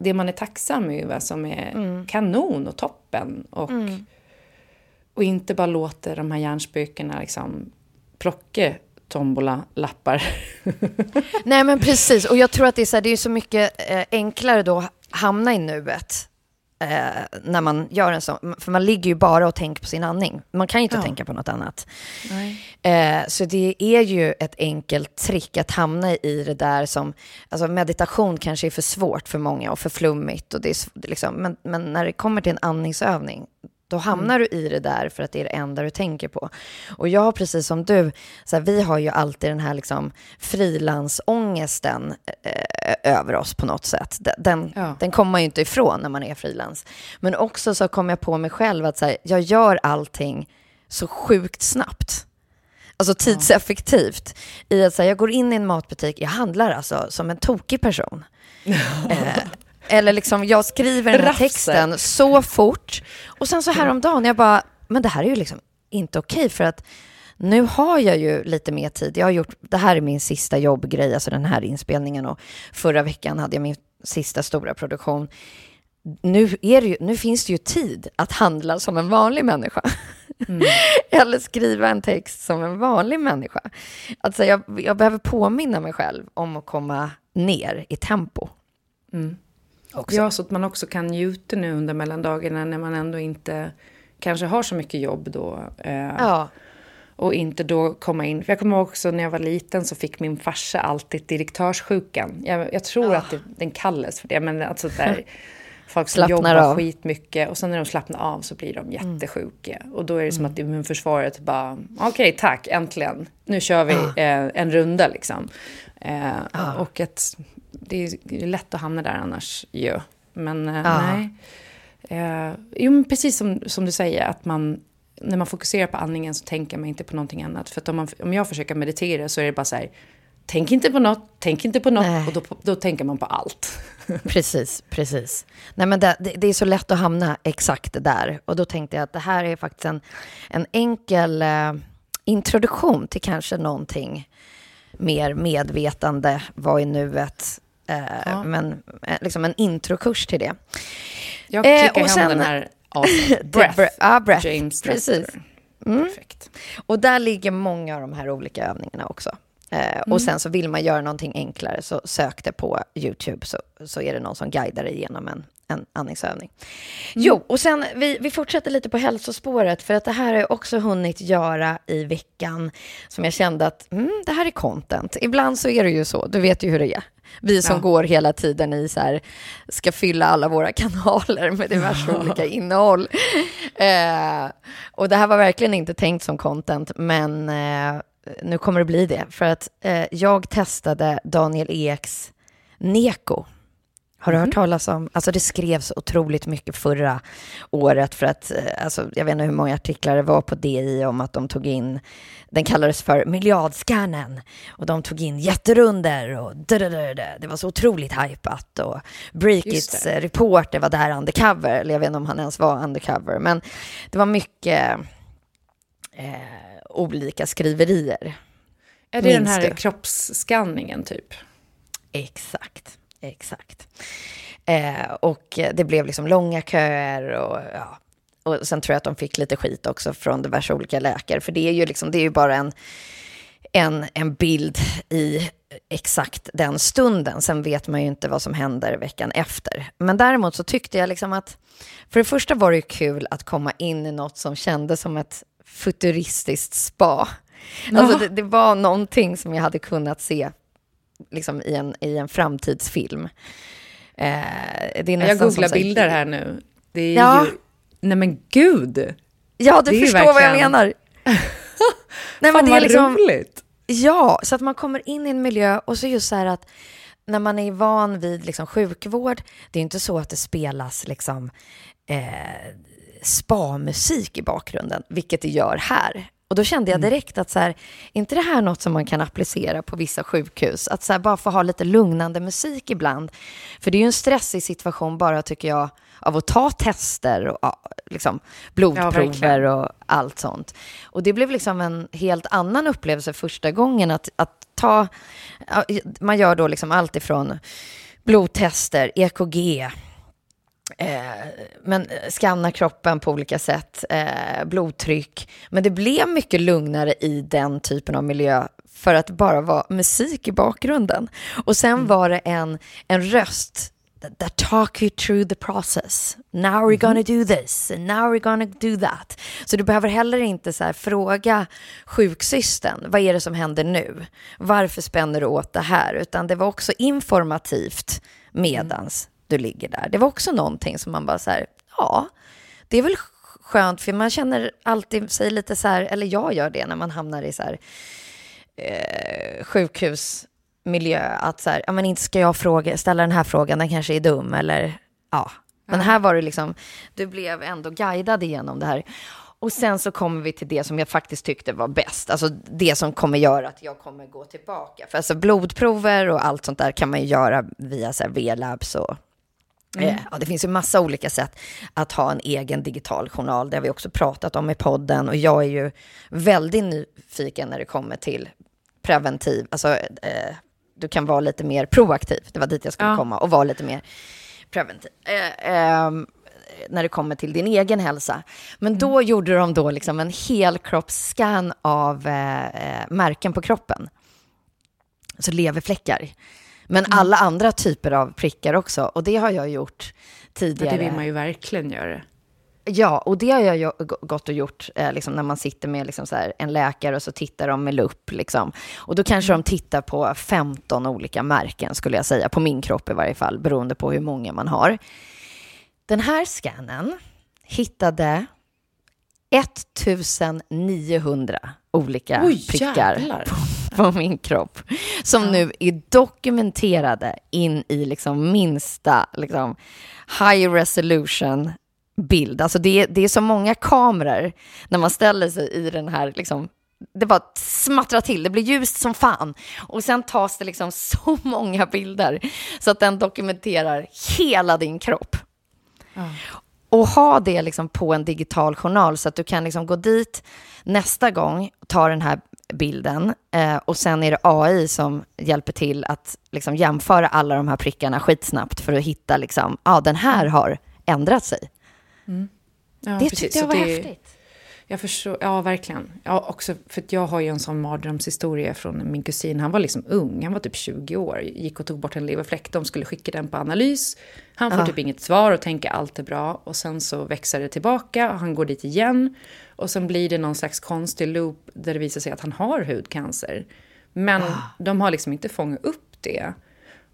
det man är tacksam över som är Mm. kanon och toppen. Och, och inte bara låta de här hjärnspökena liksom plocka tombola-lappar. Nej men precis, och jag tror att det är så, här, det är så mycket eh, enklare då hamna i nuet. Eh, när man gör en sån, för man ligger ju bara och tänker på sin andning. Man kan ju inte Ja. tänka på något annat. Eh, så det är ju ett enkelt trick att hamna i det där som, alltså meditation kanske är för svårt för många och för flummigt. Och det är, liksom, men, men när det kommer till en andningsövning, då hamnar du i det där för att det är det enda du tänker på. Och jag, precis som du, så här, vi har ju alltid den här liksom frilansångesten eh, över oss på något sätt. Den, den, Ja. den kommer man ju inte ifrån när man är frilans. Men också så kom jag på mig själv att så här, jag gör allting så sjukt snabbt. Alltså tidseffektivt. I att så här, jag går in i en matbutik, jag handlar alltså som en tokig person. eh, eller liksom, jag skriver den här Rafser. texten så fort. Och sen så häromdagen, jag bara, men det här är ju liksom inte okej för att nu har jag ju lite mer tid. Jag har gjort, det här är min sista jobbgrej, alltså den här inspelningen och förra veckan hade jag min sista stora produktion. Nu, är ju, nu finns det ju tid att handla som en vanlig människa. Eller skriva en text som en vanlig människa. Alltså jag, jag behöver påminna mig själv om att komma ner i tempo. Också. Ja, så att man också kan njuta nu under mellandagarna när man ändå inte kanske har så mycket jobb då. Eh, Ja. Och inte då komma in. För jag kommer ihåg också när jag var liten så fick min farsa alltid direktörssjukan. Jag, jag tror att det, den kallas för det. Men alltså där folk som Slappnar jobbar av. skitmycket och sen när de slappnar av så blir de jättesjuka. Och då är det som att immunförsvaret bara, okej tack, äntligen. Nu kör vi eh, en runda liksom. Eh, Och att det är lätt att hamna där annars ju. Men eh, Ja. nej. Eh, jo, men precis som, som du säger, att man, när man fokuserar på andningen så tänker man inte på någonting annat. För att om, man, om jag försöker meditera så är det bara så här, tänk inte på något, tänk inte på något, Nej. och då, då tänker man på allt. Precis, precis. Nej, men det, det, det är så lätt att hamna exakt där. Och då tänkte jag att det här är faktiskt en, en enkel eh, introduktion till kanske någonting mer medvetande, vad i nuet. Eh, Ja. Men eh, liksom en introkurs till det. Jag Eh, klickar och hem sen- den här awesome. breath. Bre- ja, breath. James Precis. Nestor. Perfekt. Och där ligger många av de här olika övningarna också. Eh, Och sen så vill man göra någonting enklare så sök det på YouTube så, så är det någon som guidar dig igenom en, en andningsövning. Jo, och sen vi, vi fortsätter lite på hälsospåret för att det här har jag också hunnit göra i veckan som jag kände att mm, det här är content. Ibland så är det ju så, du vet ju hur det är. Vi som Ja. går hela tiden i så här, ska fylla alla våra kanaler med diverse olika innehåll. Eh, och det här var verkligen inte tänkt som content, men eh, nu kommer det bli det. För att eh, jag testade Daniel Eks Neko. Har du hört talas om, alltså det skrevs otroligt mycket förra året för att, eh, alltså jag vet inte hur många artiklar det var på DI om att de tog in, den kallades för miljardscannen och de tog in jätterunder och dadadada. det var så otroligt hypat och Breakits reporter var där undercover, eller jag vet inte om han ens var undercover, men det var mycket eh, olika skriverier. Är det den Minns här du? kroppsskanningen typ? Exakt, exakt. Eh, och det blev liksom långa köer och ja. Och sen tror jag att de fick lite skit också från diverse olika läkare. För det är ju liksom, det är ju bara en, en, en bild i exakt den stunden. Sen vet man ju inte vad som händer veckan efter. Men däremot så tyckte jag liksom att, för det första var det ju kul att komma in i något som kändes som ett futuristiskt spa. Alltså det, det var någonting som jag hade kunnat se liksom i en, i en framtidsfilm. Eh, det är nästan Jag som googlar här- bilder här nu. Det är Ja. ju... Nej men gud! Ja, du Det förstår vad jag verkligen- menar. Nej, Fan men det är liksom, roligt! Ja, så att man kommer in i en miljö och så just så här att när man är van vid liksom sjukvård, det är inte så att det spelas liksom eh, spa-musik i bakgrunden, vilket det gör här. Och då kände jag direkt att så här, är inte det här något som man kan applicera på vissa sjukhus? Att så här, bara få ha lite lugnande musik ibland. För det är ju en stressig situation bara, tycker jag, av att ta tester och liksom, blodprover och allt sånt. Och det blev liksom en helt annan upplevelse första gången att, att ta, man gör då liksom allt ifrån blodtester, EKG, eh, men skanna kroppen på olika sätt, eh, blodtryck. Men det blev mycket lugnare i den typen av miljö för att det bara var musik i bakgrunden. Och sen var det en, en röst that, talk you through the process. Now we're gonna do this, and now we're gonna do that. Så du behöver heller inte så fråga sjuksystern, vad är det som händer nu? Varför spänner du åt det här? Utan det var också informativt medans du ligger där. Det var också någonting som man bara så här, ja, det är väl skönt, för man känner alltid sig lite så här, eller jag gör det när man hamnar i så här eh, sjukhusmiljö, att så här, ja men inte ska jag fråga, ställa den här frågan, den kanske är dum, eller ja. Men här var det liksom, du blev ändå guidad igenom det här. Och sen så kommer vi till det som jag faktiskt tyckte var bäst, alltså det som kommer göra att jag kommer gå tillbaka. För alltså blodprover och allt sånt där kan man ju göra via så här V-labs och Eh, Ja, det finns ju massa olika sätt att ha en egen digital journal. Det har vi också pratat om i podden. Och jag är ju väldigt nyfiken när det kommer till preventiv. Alltså, eh, du kan vara lite mer proaktiv. Det var dit jag skulle Ja. komma. Och vara lite mer preventiv. Eh, ehm, när det kommer till din egen hälsa. Men då gjorde de då liksom en helkroppsscan av eh, eh, märken på kroppen. Alltså leverfläckar. Men alla andra typer av prickar också. Och det har jag gjort Ja, tidigare. det vill man ju verkligen göra. Ja, och det har jag gått och gjort eh, liksom, när man sitter med liksom, här, en läkare och så tittar de med lupp. Liksom. Och då kanske de tittar på 15 olika märken, skulle jag säga, på min kropp i varje fall, beroende på hur många man har. Den här scannen hittade 1900 olika Oj, prickar jävlar. på min kropp. Som nu är dokumenterade in i liksom minsta liksom, high resolution bild. Alltså det, är- det är så många kameror när man ställer sig i den här liksom, det bara smattrar till, det blir ljust som fan. Och sen tas det liksom så många bilder så att den dokumenterar hela din kropp. Och ha det liksom på en digital journal så att du kan liksom gå dit nästa gång, ta den här bilden eh, och sen är det AI som hjälper till att liksom jämföra alla de här prickarna skitsnabbt för att hitta liksom, ja den här har ändrat sig. Ja, det precis. tyckte jag var det- häftigt. Jag förstår, ja verkligen. Ja, också för att jag har ju en sån mardrömshistoria från min kusin. Han var liksom ung, han var typ 20 år. Gick och tog bort en leverfläck, de skulle skicka den på analys. Han får typ inget svar och tänker allt är bra. Och sen så växer det tillbaka och han går dit igen. Och sen blir det någon slags konstig loop där det visar sig att han har hudcancer. Men de har liksom inte fångat upp det.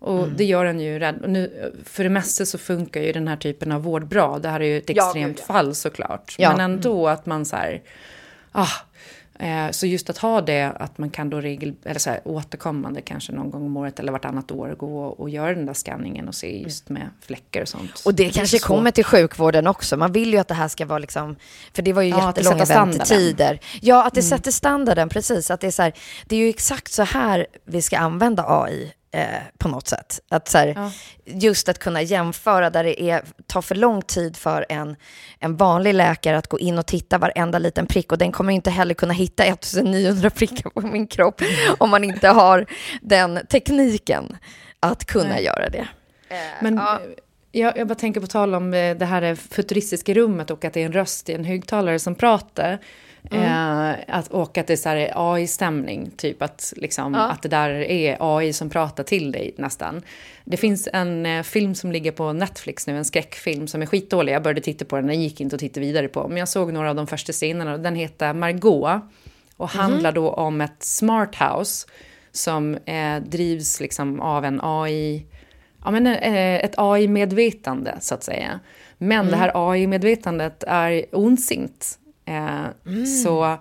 Och det gör en ju rädd. Och nu, för det mesta så funkar ju den här typen av vård bra. Det här är ju ett Ja, extremt gud, ja. fall såklart. Ja. Men ändå att man så här... Ah, Eh, Så just att ha det, att man kan då regel, eller så här, återkommande kanske någon gång om året eller vartannat år gå och göra den där skanningen och se just med fläckar och sånt. Och det kanske är så kommer till sjukvården också. Man vill ju att det här ska vara liksom, för det var ju Ja, att det jättelånga väntetider. Ja, att det sätter standarden, precis. Att det är så här, det är ju exakt så här vi ska använda AI eh, på något sätt. Att så här, Ja. Just att kunna jämföra där det är, tar för lång tid för en, en vanlig läkare att gå in och titta varenda liten prick och den kommer inte heller kunna hitta 1900 prickar på min kropp om man inte har den tekniken att kunna Nej. göra det. Men ja. eh, jag, jag bara tänker på tal om eh, det här futuristiska rummet och att det är en röst i en högtalare som pratar. Eh, att, och att det är så här AI-stämning, typ att, liksom, Ja. att det där är AI som pratar till dig nästan. Det finns en eh, film som ligger på Netflix nu, en skräckfilm som är skitdålig. Jag började titta på den, jag gick inte och tittade vidare på. Men jag såg några av de första scenerna och den heter Margot. Och handlar då om ett smart house som eh, drivs liksom av en AI ja, men, eh, ett AI-medvetande, så att säga. Men det här AI-medvetandet är ondsint. Eh, Så eh,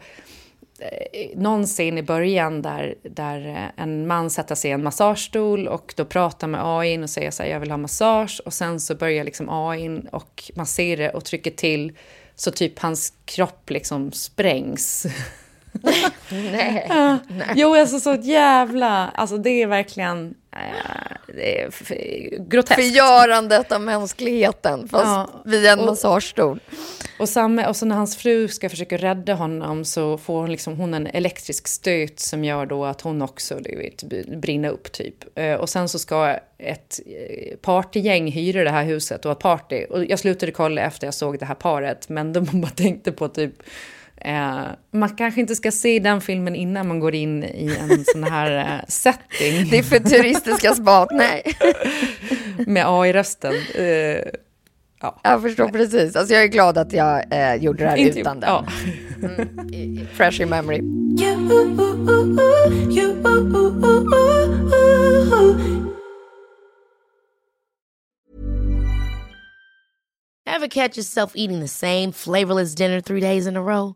någon scen i början där, där eh, en man sätter sig i en massagestol och då pratar med AI och säger så här, jag vill ha massage. Och sen så börjar liksom AI och massera och trycker till så typ hans kropp liksom sprängs. Nej. Ja. Jo, alltså så jävla... Alltså det är verkligen... Eh, groteskt. Förgörandet av mänskligheten, fast Ja, via en och- massagestol. Och, samma, och så när hans fru ska försöka rädda honom så får hon, liksom, hon en elektrisk stöt som gör då att hon också du vet, brinner upp typ. Eh, Och sen så ska ett eh, partygäng hyra det här huset och ha party. Och jag slutade kolla efter jag såg det här paret men de bara tänkte på typ Eh, man kanske inte ska se den filmen innan man går in i en sån här eh, setting. Det är futuristiska spat, nej. Med AI-rösten. Eh, ja. Jag förstår precis. Alltså jag är glad att jag eh, gjorde det här Inte- utan den. ja. Mm, fresh in memory. Ever catch yourself eating the same flavorless dinner three days in a row?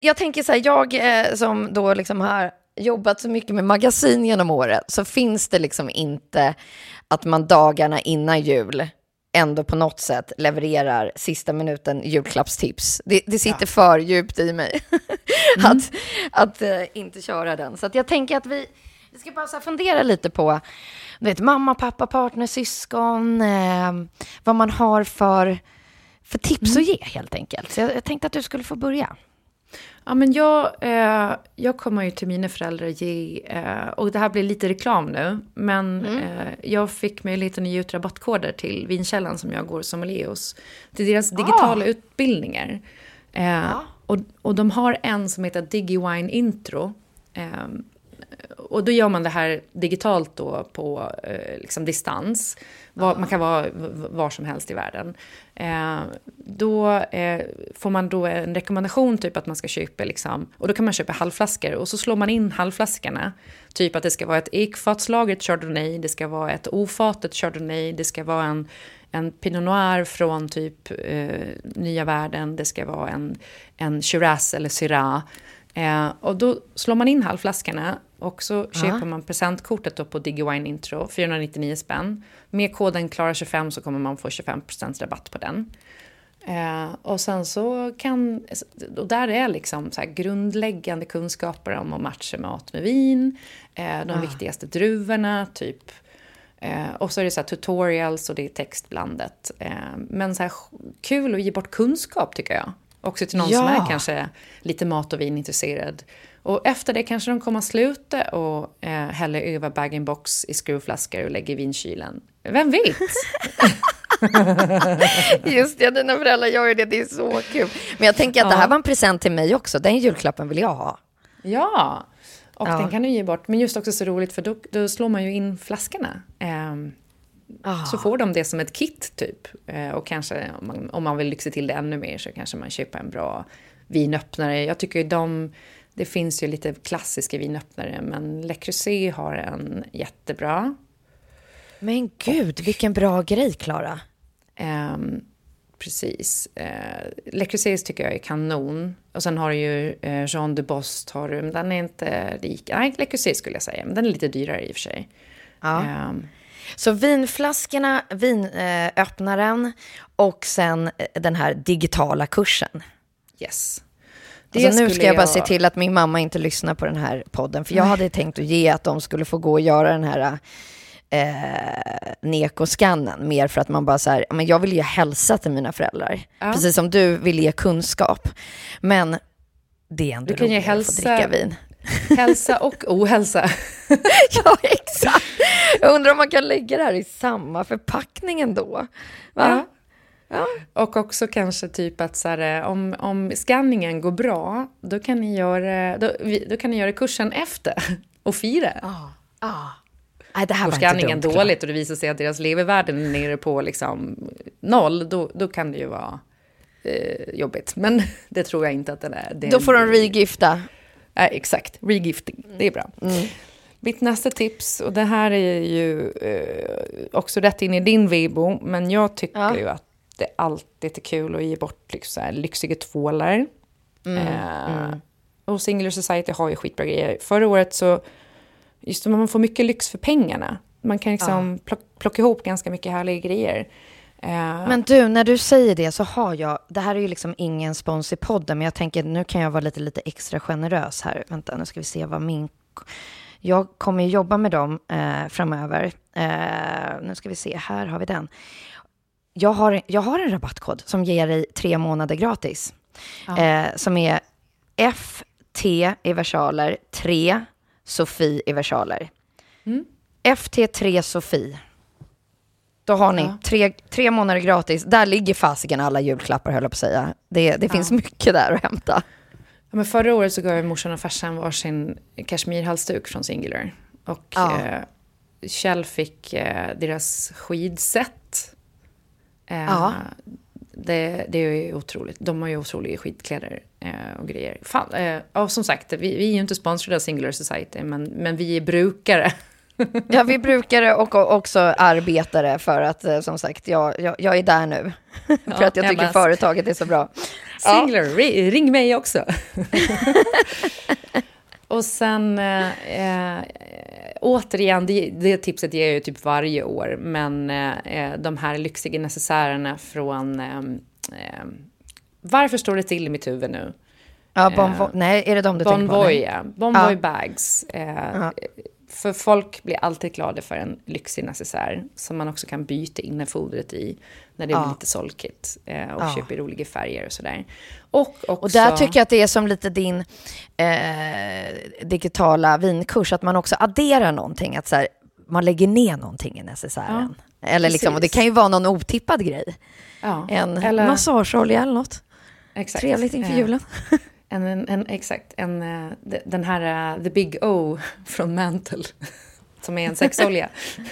Jag tänker så här, jag eh, som då liksom har jobbat så mycket med magasin genom året, så finns det liksom inte att man dagarna innan jul ändå på något sätt levererar sista minuten julklappstips. Det, det sitter för djupt i mig att, att eh, inte köra den. Så jag tänker att vi, vi ska bara så fundera lite på vet, mamma, pappa, partner, syskon, eh, vad man har för, för tips att ge helt enkelt. Så jag, jag tänkte att du skulle få börja. Ja, men jag, eh, jag kommer ju till mina föräldrar ge, eh, och det här blir lite reklam nu, men eh, jag fick möjligheten att ge ut rabattkoder till Vinkällan som jag går som hos. Till deras digitala utbildningar. Eh, och, och de har en som heter DigiWine Intro. Och då gör man det här digitalt då på eh, liksom distans. Var, man kan vara var som helst i världen. Eh, då eh, får man då en rekommendation typ att man ska köpa liksom, och då kan man köpa halvflaskor och så slår man in halvflaskorna. Typ att det ska vara ett ekfatslagret chardonnay, det ska vara ett ofatet chardonnay, det ska vara en en Pinot Noir från typ eh, nya världen, det ska vara en, en Shiraz eller Syrah. Eh, och då slår man in halvflaskorna och så köper man presentkortet då på DigiWine Intro, 499 spänn. Med koden Klara25 så kommer man få 25% rabatt på den. Eh, och sen så kan, och där är liksom så grundläggande kunskaper om att matcha mat med vin, eh, de Ah. viktigaste druvorna, typ. Eh, och så är det så tutorials och det är textblandat. Eh, men så här kul att ge bort kunskap tycker jag. Också till någon som Ja. är kanske lite mat och vinintresserad. Och efter det kanske de kommer att sluta och eh, häller över bag-in-box i skruvflaskor och lägger i vinkylen. Vem vet? Just det, dina föräldrar gör ju det, det är så kul. Men jag tänker att det här var en present till mig också, den julklappen vill jag ha. Ja, och Ja. den kan du ge bort. Men just också så roligt för då, då slår man ju in flaskorna. Ehm, Ah. Så får de det som ett kit typ. Eh, och kanske om man, om man vill lyxa till det ännu mer så kanske man köper en bra vinöppnare. Jag tycker de, det finns ju lite klassiska vinöppnare men Le Creuset har en jättebra. Men gud, vilken bra grej, Klara. Ehm, precis. Uh, Le Creuset tycker jag är kanon. Och sen har du ju eh, Jean de Bost, har du, men den är inte lika... Nej, Le Creuset skulle jag säga, men den är lite dyrare i och för sig. Ja. Ehm, Så vinflaskorna, vinöppnaren och sen eh, den här digitala kursen. yes. Alltså nu ska jag bara se till att min mamma inte lyssnar på den här podden. För jag hade tänkt att ge att de skulle få gå och göra den här eh, nekoskannen. Mer för att man bara så här, men jag vill ge hälsa till mina föräldrar. Ja. Precis som du vill ge kunskap. Men det är ändå Du kan ge roligare att få hälsa- dricka vin. Hälsa och ohälsa. ja, exakt. Jag undrar om man kan lägga det här i samma förpackning ändå. Va? Ja. Och också kanske typ att så här, om, om skanningen går bra, då kan ni göra, då, då kan ni göra kursen efter och fira. Nej, det här Går var inte skanningen dumt, dåligt och det visar sig att deras levervärden är nere på liksom noll, då, då kan det ju vara eh, jobbigt. Men det tror jag inte att den är. Det är Då får de regifta. Ja, exakt, regifting. Det är bra. Mitt nästa tips, och det här är ju eh, också rätt in i din Weibo, men jag tycker Ja. ju att det alltid är kul att ge bort liksom, så här, lyxiga tvålar. Mm, Eh, Och Singular Society har ju skitbra grejer. Förra året så, just det, man får mycket lyx för pengarna. Man kan liksom plock, plocka ihop ganska mycket härliga grejer. Eh, Men du, när du säger det så har jag, det här är ju liksom ingen spons i podden, men jag tänker nu kan jag vara lite, lite extra generös här. Vänta, nu ska vi se vad min... Jag kommer jobba med dem eh, framöver. Eh, nu ska vi se, här har vi den. Jag har, jag har en rabattkod som ger dig tre månader gratis. Eh, som är FT i versaler, 3 Sofie i versaler. FT3 Sofie. Då har ni tre, tre månader gratis. Där ligger fasiken alla julklappar, höll jag på att säga. Det, det finns mycket där att hämta. Ja, men förra året så gav jag morsan och farsan varsin kashmirhalsduk från Singular. Och Ja. eh, Kjell fick eh, deras skidset. Eh, Ja. det, det är ju otroligt. De har ju otroliga skidkläder eh, och grejer. Fan, eh, ja, som sagt, vi, vi är ju inte sponsrade av Singular Society, men, men vi är brukare. Ja, vi brukare och också arbetare för att, eh, som sagt, jag, jag, jag är där nu. för att jag jag tycker bara- företaget är så bra. Singular, ri- ring mig också. och sen, eh, eh, återigen, det, det tipset ger jag ju typ varje år, men eh, de här lyxiga necessärerna från... Eh, eh, varför står det till i mitt huvud nu? Ja, bon, nej, är det de du Bon tänker på? Voy, Nej. ja. Bon Voy Ja. bags. För folk blir alltid glada för en lyxig necessär som man också kan byta in fodret i när det Ja. blir lite solkigt eh, och Ja. köpa i roliga färger och sådär. Och, också, Och där tycker jag att det är som lite din eh, digitala vinkurs, att man också adderar någonting, att så här, man lägger ner någonting i necessären. eller liksom, och det kan ju vara någon otippad grej. ja, En eller- massageolja eller något. exakt. Trevligt inför Eh, julen. En, en, en, exakt, en, eh, de- den här uh, The Big O från Mantle. Som är en sexolja.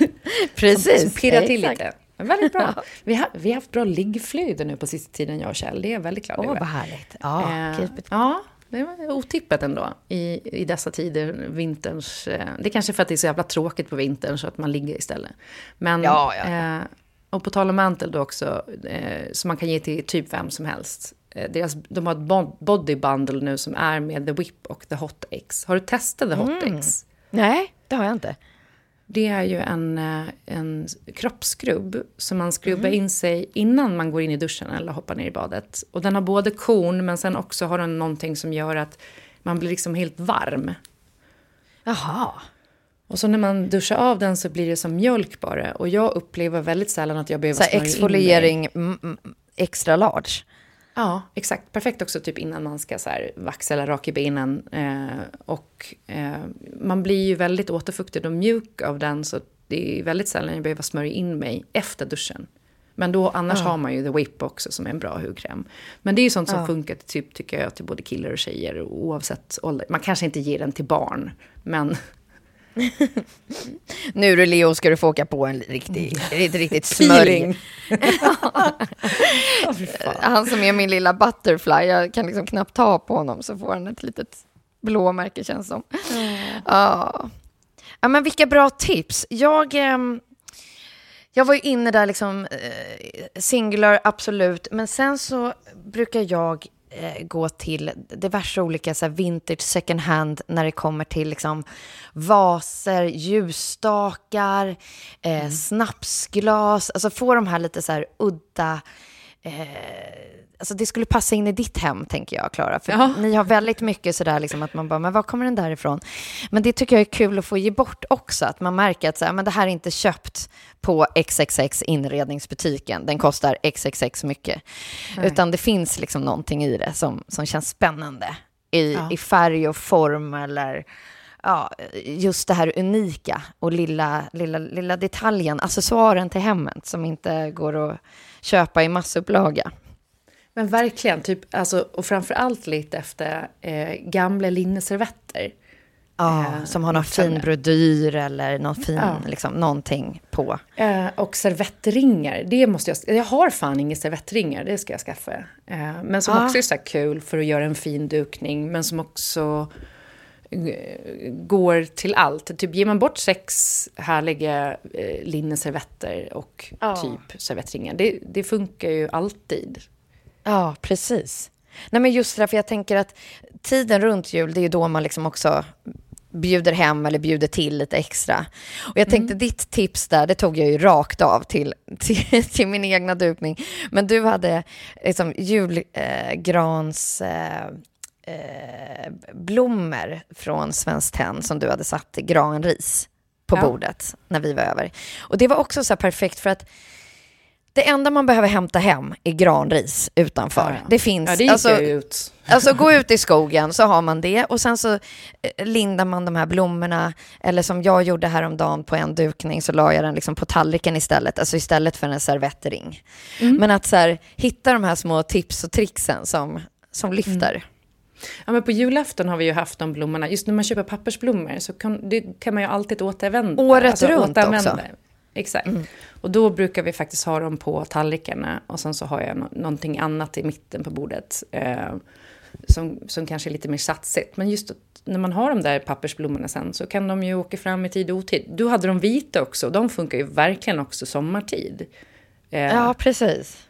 Precis. Som pirrar till exakt. lite. Men väldigt bra. Vi har, vi har haft bra liggflöde nu på sista tiden, jag och Kjell. Det är jag väldigt glad Åh, över. vad härligt. Ja, Eh, ja, det var otippat ändå i, i dessa tider, vinterns... Eh, det är kanske för att det är så jävla tråkigt på vintern så att man ligger istället. Men, Ja, ja, ja. Eh, och på tal om mantel då också, eh, som man kan ge till typ vem som helst. Eh, deras, de har ett bo- body bundle nu som är med The Whip och The Hot X. Har du testat The Hot Mm. X? Nej, det har jag inte. Det är ju en, eh, en kroppsskrubb som man skrubbar in sig innan man går in i duschen eller hoppar ner i badet. Och den har både korn men sen också har den någonting som gör att man blir liksom helt varm. Jaha. Och så när man duschar av den så blir det som mjölk bara. Och jag upplever väldigt sällan att jag behöver Så exfoliering mm, mm, extra large. Ja, exakt. Perfekt också typ innan man ska så här vaxa eller raka i benen. Eh, och eh, man blir ju väldigt återfuktad och mjuk av den så det är väldigt sällan jag behöver smörja in mig efter duschen. Men då annars har man ju The Whip också som är en bra hudkräm. Men det är ju sånt som funkar till, typ, tycker jag till både killar och tjejer oavsett ålder. Man kanske inte ger den till barn, men Nu du Leo ska du få åka på en riktig, ett riktigt smörj. Han som är min lilla butterfly, jag kan liksom knappt ta på honom så får han ett litet blåmärke känns som. Ja. ja, men vilka bra tips. Jag, ehm, jag var ju inne där liksom, eh, singular, absolut, men sen så brukar jag gå till diverse olika så här, vintage second hand när det kommer till liksom, vaser, ljusstakar, eh, snapsglas, alltså få de här lite så här udda eh, Alltså det skulle passa in i ditt hem, tänker jag, Klara. För Ja. ni har väldigt mycket sådär, liksom, att man bara, men var kommer den där ifrån? Men det tycker jag är kul att få ge bort också, att man märker att så här, men det här är inte köpt på XXX inredningsbutiken, den kostar XXX mycket. Utan det finns liksom någonting i det som, som känns spännande i, Ja. i färg och form eller ja, just det här unika och lilla, lilla, lilla detaljen, accessoaren till hemmet som inte går att köpa i massupplaga. Men verkligen, typ, alltså, och framför allt lite efter eh, gamla linneservetter. Ja, Eh, som har någon fin brodyr eller någon fin, Ja. liksom, någonting på. Eh, och servettringar, det måste jag... Jag har fan inga servettringar, det ska jag skaffa. Eh, men som Ja. också är så kul för att göra en fin dukning, men som också går till allt. Typ ger man bort sex härliga eh, linneservetter och Ja. typ servettringar, det, det funkar ju alltid. Ja, precis. Nej, men just det för jag tänker att tiden runt jul, det är ju då man liksom också bjuder hem eller bjuder till lite extra. Och jag tänkte ditt tips där, det tog jag ju rakt av till, till, till min egna dukning. Men du hade liksom julgrans... Eh, eh, blommor från Svenskt Tenn som du hade satt granris på Ja. bordet när vi var över. Och det var också så här perfekt för att det enda man behöver hämta hem är granris utanför. Ja, ja. Det finns... Ja, det alltså, ut. Alltså gå ut i skogen så har man det och sen så eh, lindar man de här blommorna eller som jag gjorde häromdagen på en dukning så la jag den liksom på tallriken istället, alltså istället för en servettring. Mm. Men att så här, hitta de här små tips och tricksen som, som lyfter. Ja, men på julafton har vi ju haft de blommorna. Just när man köper pappersblommor så kan, det kan man ju alltid återanvända. Året runt också. Mm. Exakt. Och då brukar vi faktiskt ha dem på tallrikarna och sen så har jag no- någonting annat i mitten på bordet. Eh, som, som kanske är lite mer satsigt. Men just när man har de där pappersblommorna sen så kan de ju åka fram i tid och otid. Du hade de vita också de funkar ju verkligen också sommartid. Eh, Ja, precis.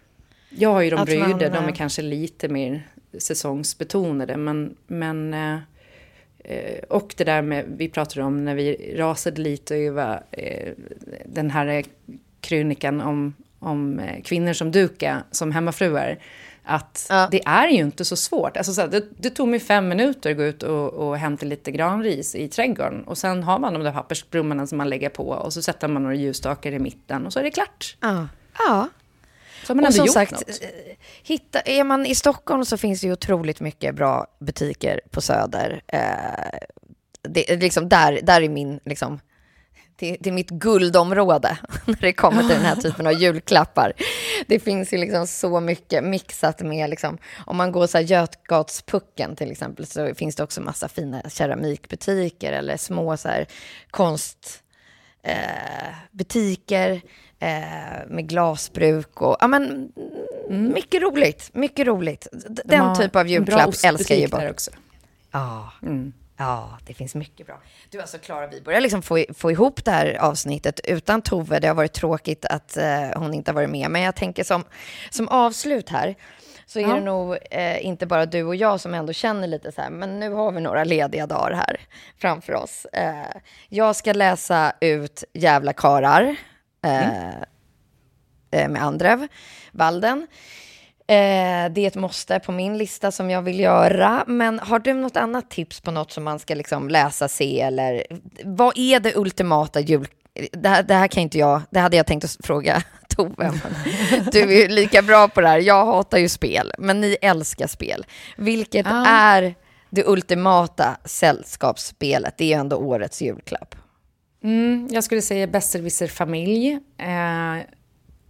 jag har ju de bröder, de är eh, kanske lite mer säsongsbetonade. Men, men eh, och det där med, vi pratade om när vi rasade lite över eh, den här krönikan om, om eh, kvinnor som duka som hemmafruar. Att Ja. det är ju inte så svårt. Alltså så här, det, det tog mig fem minuter att gå ut och, och hämta lite granris i trädgården. Och sen har man de där pappersblommorna som man lägger på. Och så sätter man några ljusstakar i mitten och så är det klart. Ja. ja. Så man och ändå som sagt, något. eh, hitta, är man i Stockholm så finns det ju otroligt mycket bra butiker på Söder. Eh, det, liksom där, där är min, liksom, det, det är mitt guldområde när det kommer till den här typen av julklappar. Det finns ju liksom så mycket mixat med, liksom, om man går så här Götgatspucken till exempel, så finns det också massa fina keramikbutiker eller små så här konst eh, eh, med glasbruk och ja men mycket roligt, mycket roligt. Mm. De Den har typ av julklapp älskar ju bara. också. Ja, Mm. ja, det finns mycket bra. Du alltså Klara, vi börjar liksom få, få ihop det här avsnittet utan Tove. Det har varit tråkigt att eh, hon inte har varit med, men jag tänker som, som avslut här så är Ja. det nog eh, inte bara du och jag som ändå känner lite så här, men nu har vi några lediga dagar här framför oss. Eh, jag ska läsa ut Jävla karar eh, eh, med Andrev Walden. Eh, det är ett måste på min lista som jag vill göra. Men har du något annat tips på något som man ska liksom läsa, se eller vad är det ultimata jul... Det här, det här kan inte jag, det hade jag tänkt att fråga Tove. Du är ju lika bra på det här. Jag hatar ju spel, men ni älskar spel. Vilket Ja. är det ultimata sällskapsspelet? Det är ju ändå årets julklapp. Mm, jag skulle säga besserwisser familj. Eh,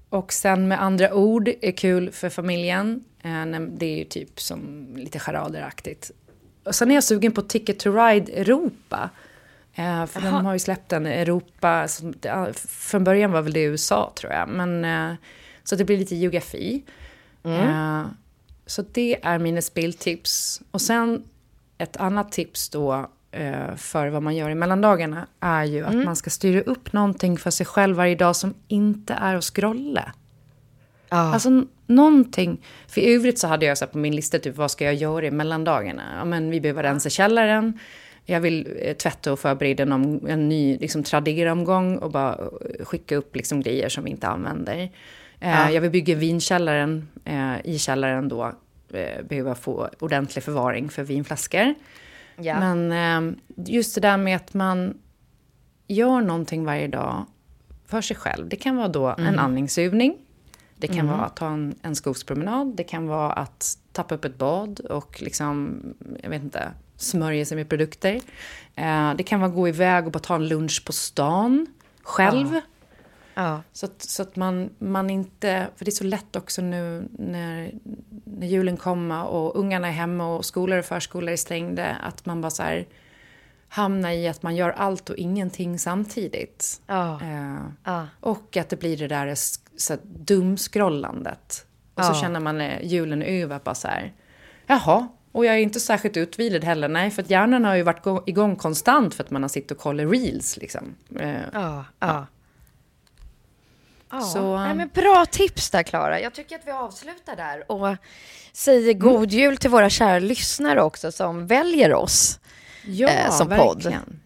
och sen med andra ord är kul för familjen. Eh, det är ju typ som lite charaderaktigt. Och sen är jag sugen på Ticket to Ride Europa. Eh, för de har ju släppt en Europa, som, från början var väl det USA tror jag. Men, eh, så det blir lite geografi. Eh, så det är mina speltips. Och sen ett annat tips då för vad man gör i mellandagarna är ju att man ska styra upp någonting för sig själv varje dag som inte är att scrolla. Alltså n- någonting. För i övrigt så hade jag så på min lista typ vad ska jag göra i mellandagarna? Ja men vi behöver rensa källaren. Jag vill eh, tvätta och förbereda en, en ny liksom, Tradera-omgång och bara eh, skicka upp liksom, grejer som vi inte använder. Eh, Jag vill bygga vinkällaren eh, i källaren då. Eh, behöver få ordentlig förvaring för vinflaskor. Ja. Men eh, just det där med att man gör någonting varje dag för sig själv. Det kan vara då en andningsövning. Det kan vara att ta en, en skogspromenad. Det kan vara att tappa upp ett bad och liksom, jag vet inte, smörja sig med produkter. Eh, det kan vara att gå iväg och bara ta en lunch på stan själv. Ja. Så att, så att man, man inte... För det är så lätt också nu när, när julen kommer och ungarna är hemma och skolor och förskolor är stängda. Att man bara så här hamnar i att man gör allt och ingenting samtidigt. Ja. Eh, Ja. Och att det blir det där så här, dumscrollandet. Och så Ja. känner man när julen är över bara så här. Jaha, och jag är inte särskilt utvilad heller. Nej, för att hjärnan har ju varit igång konstant för att man har suttit och kollat reels liksom. Eh, Ja, ja. Ja, Så- Nej, men bra tips där Klara. Jag tycker att vi avslutar där och säger god jul till våra kära lyssnare också som väljer oss Ja, eh, som podd. verkligen.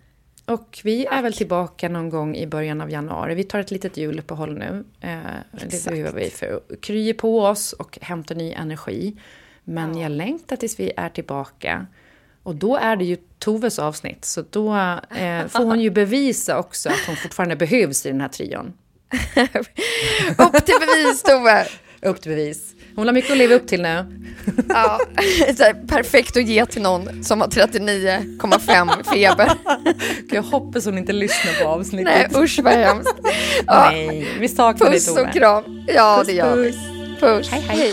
Och vi är väl tillbaka någon gång i början av januari. Vi tar ett litet juluppehåll nu. Eh, det behöver vi för att krya på oss och hämta ny energi. Men jag längtar tills vi är tillbaka. Och då är det ju Toves avsnitt. Så då eh, får hon ju bevisa också att hon fortfarande behövs i den här trion. Upp till bevis Tove! Upp till bevis. Hon har mycket att leva upp till nu. Ja, perfekt att ge till någon som har 39,5 feber. Jag hoppas hon inte lyssnar på Nej avsnittet. usch vad hemskt. Ja, Nej, vi saknar dig puss Tove. och kram. Ja Puss, det gör vi. puss. Puss. Hej, hej.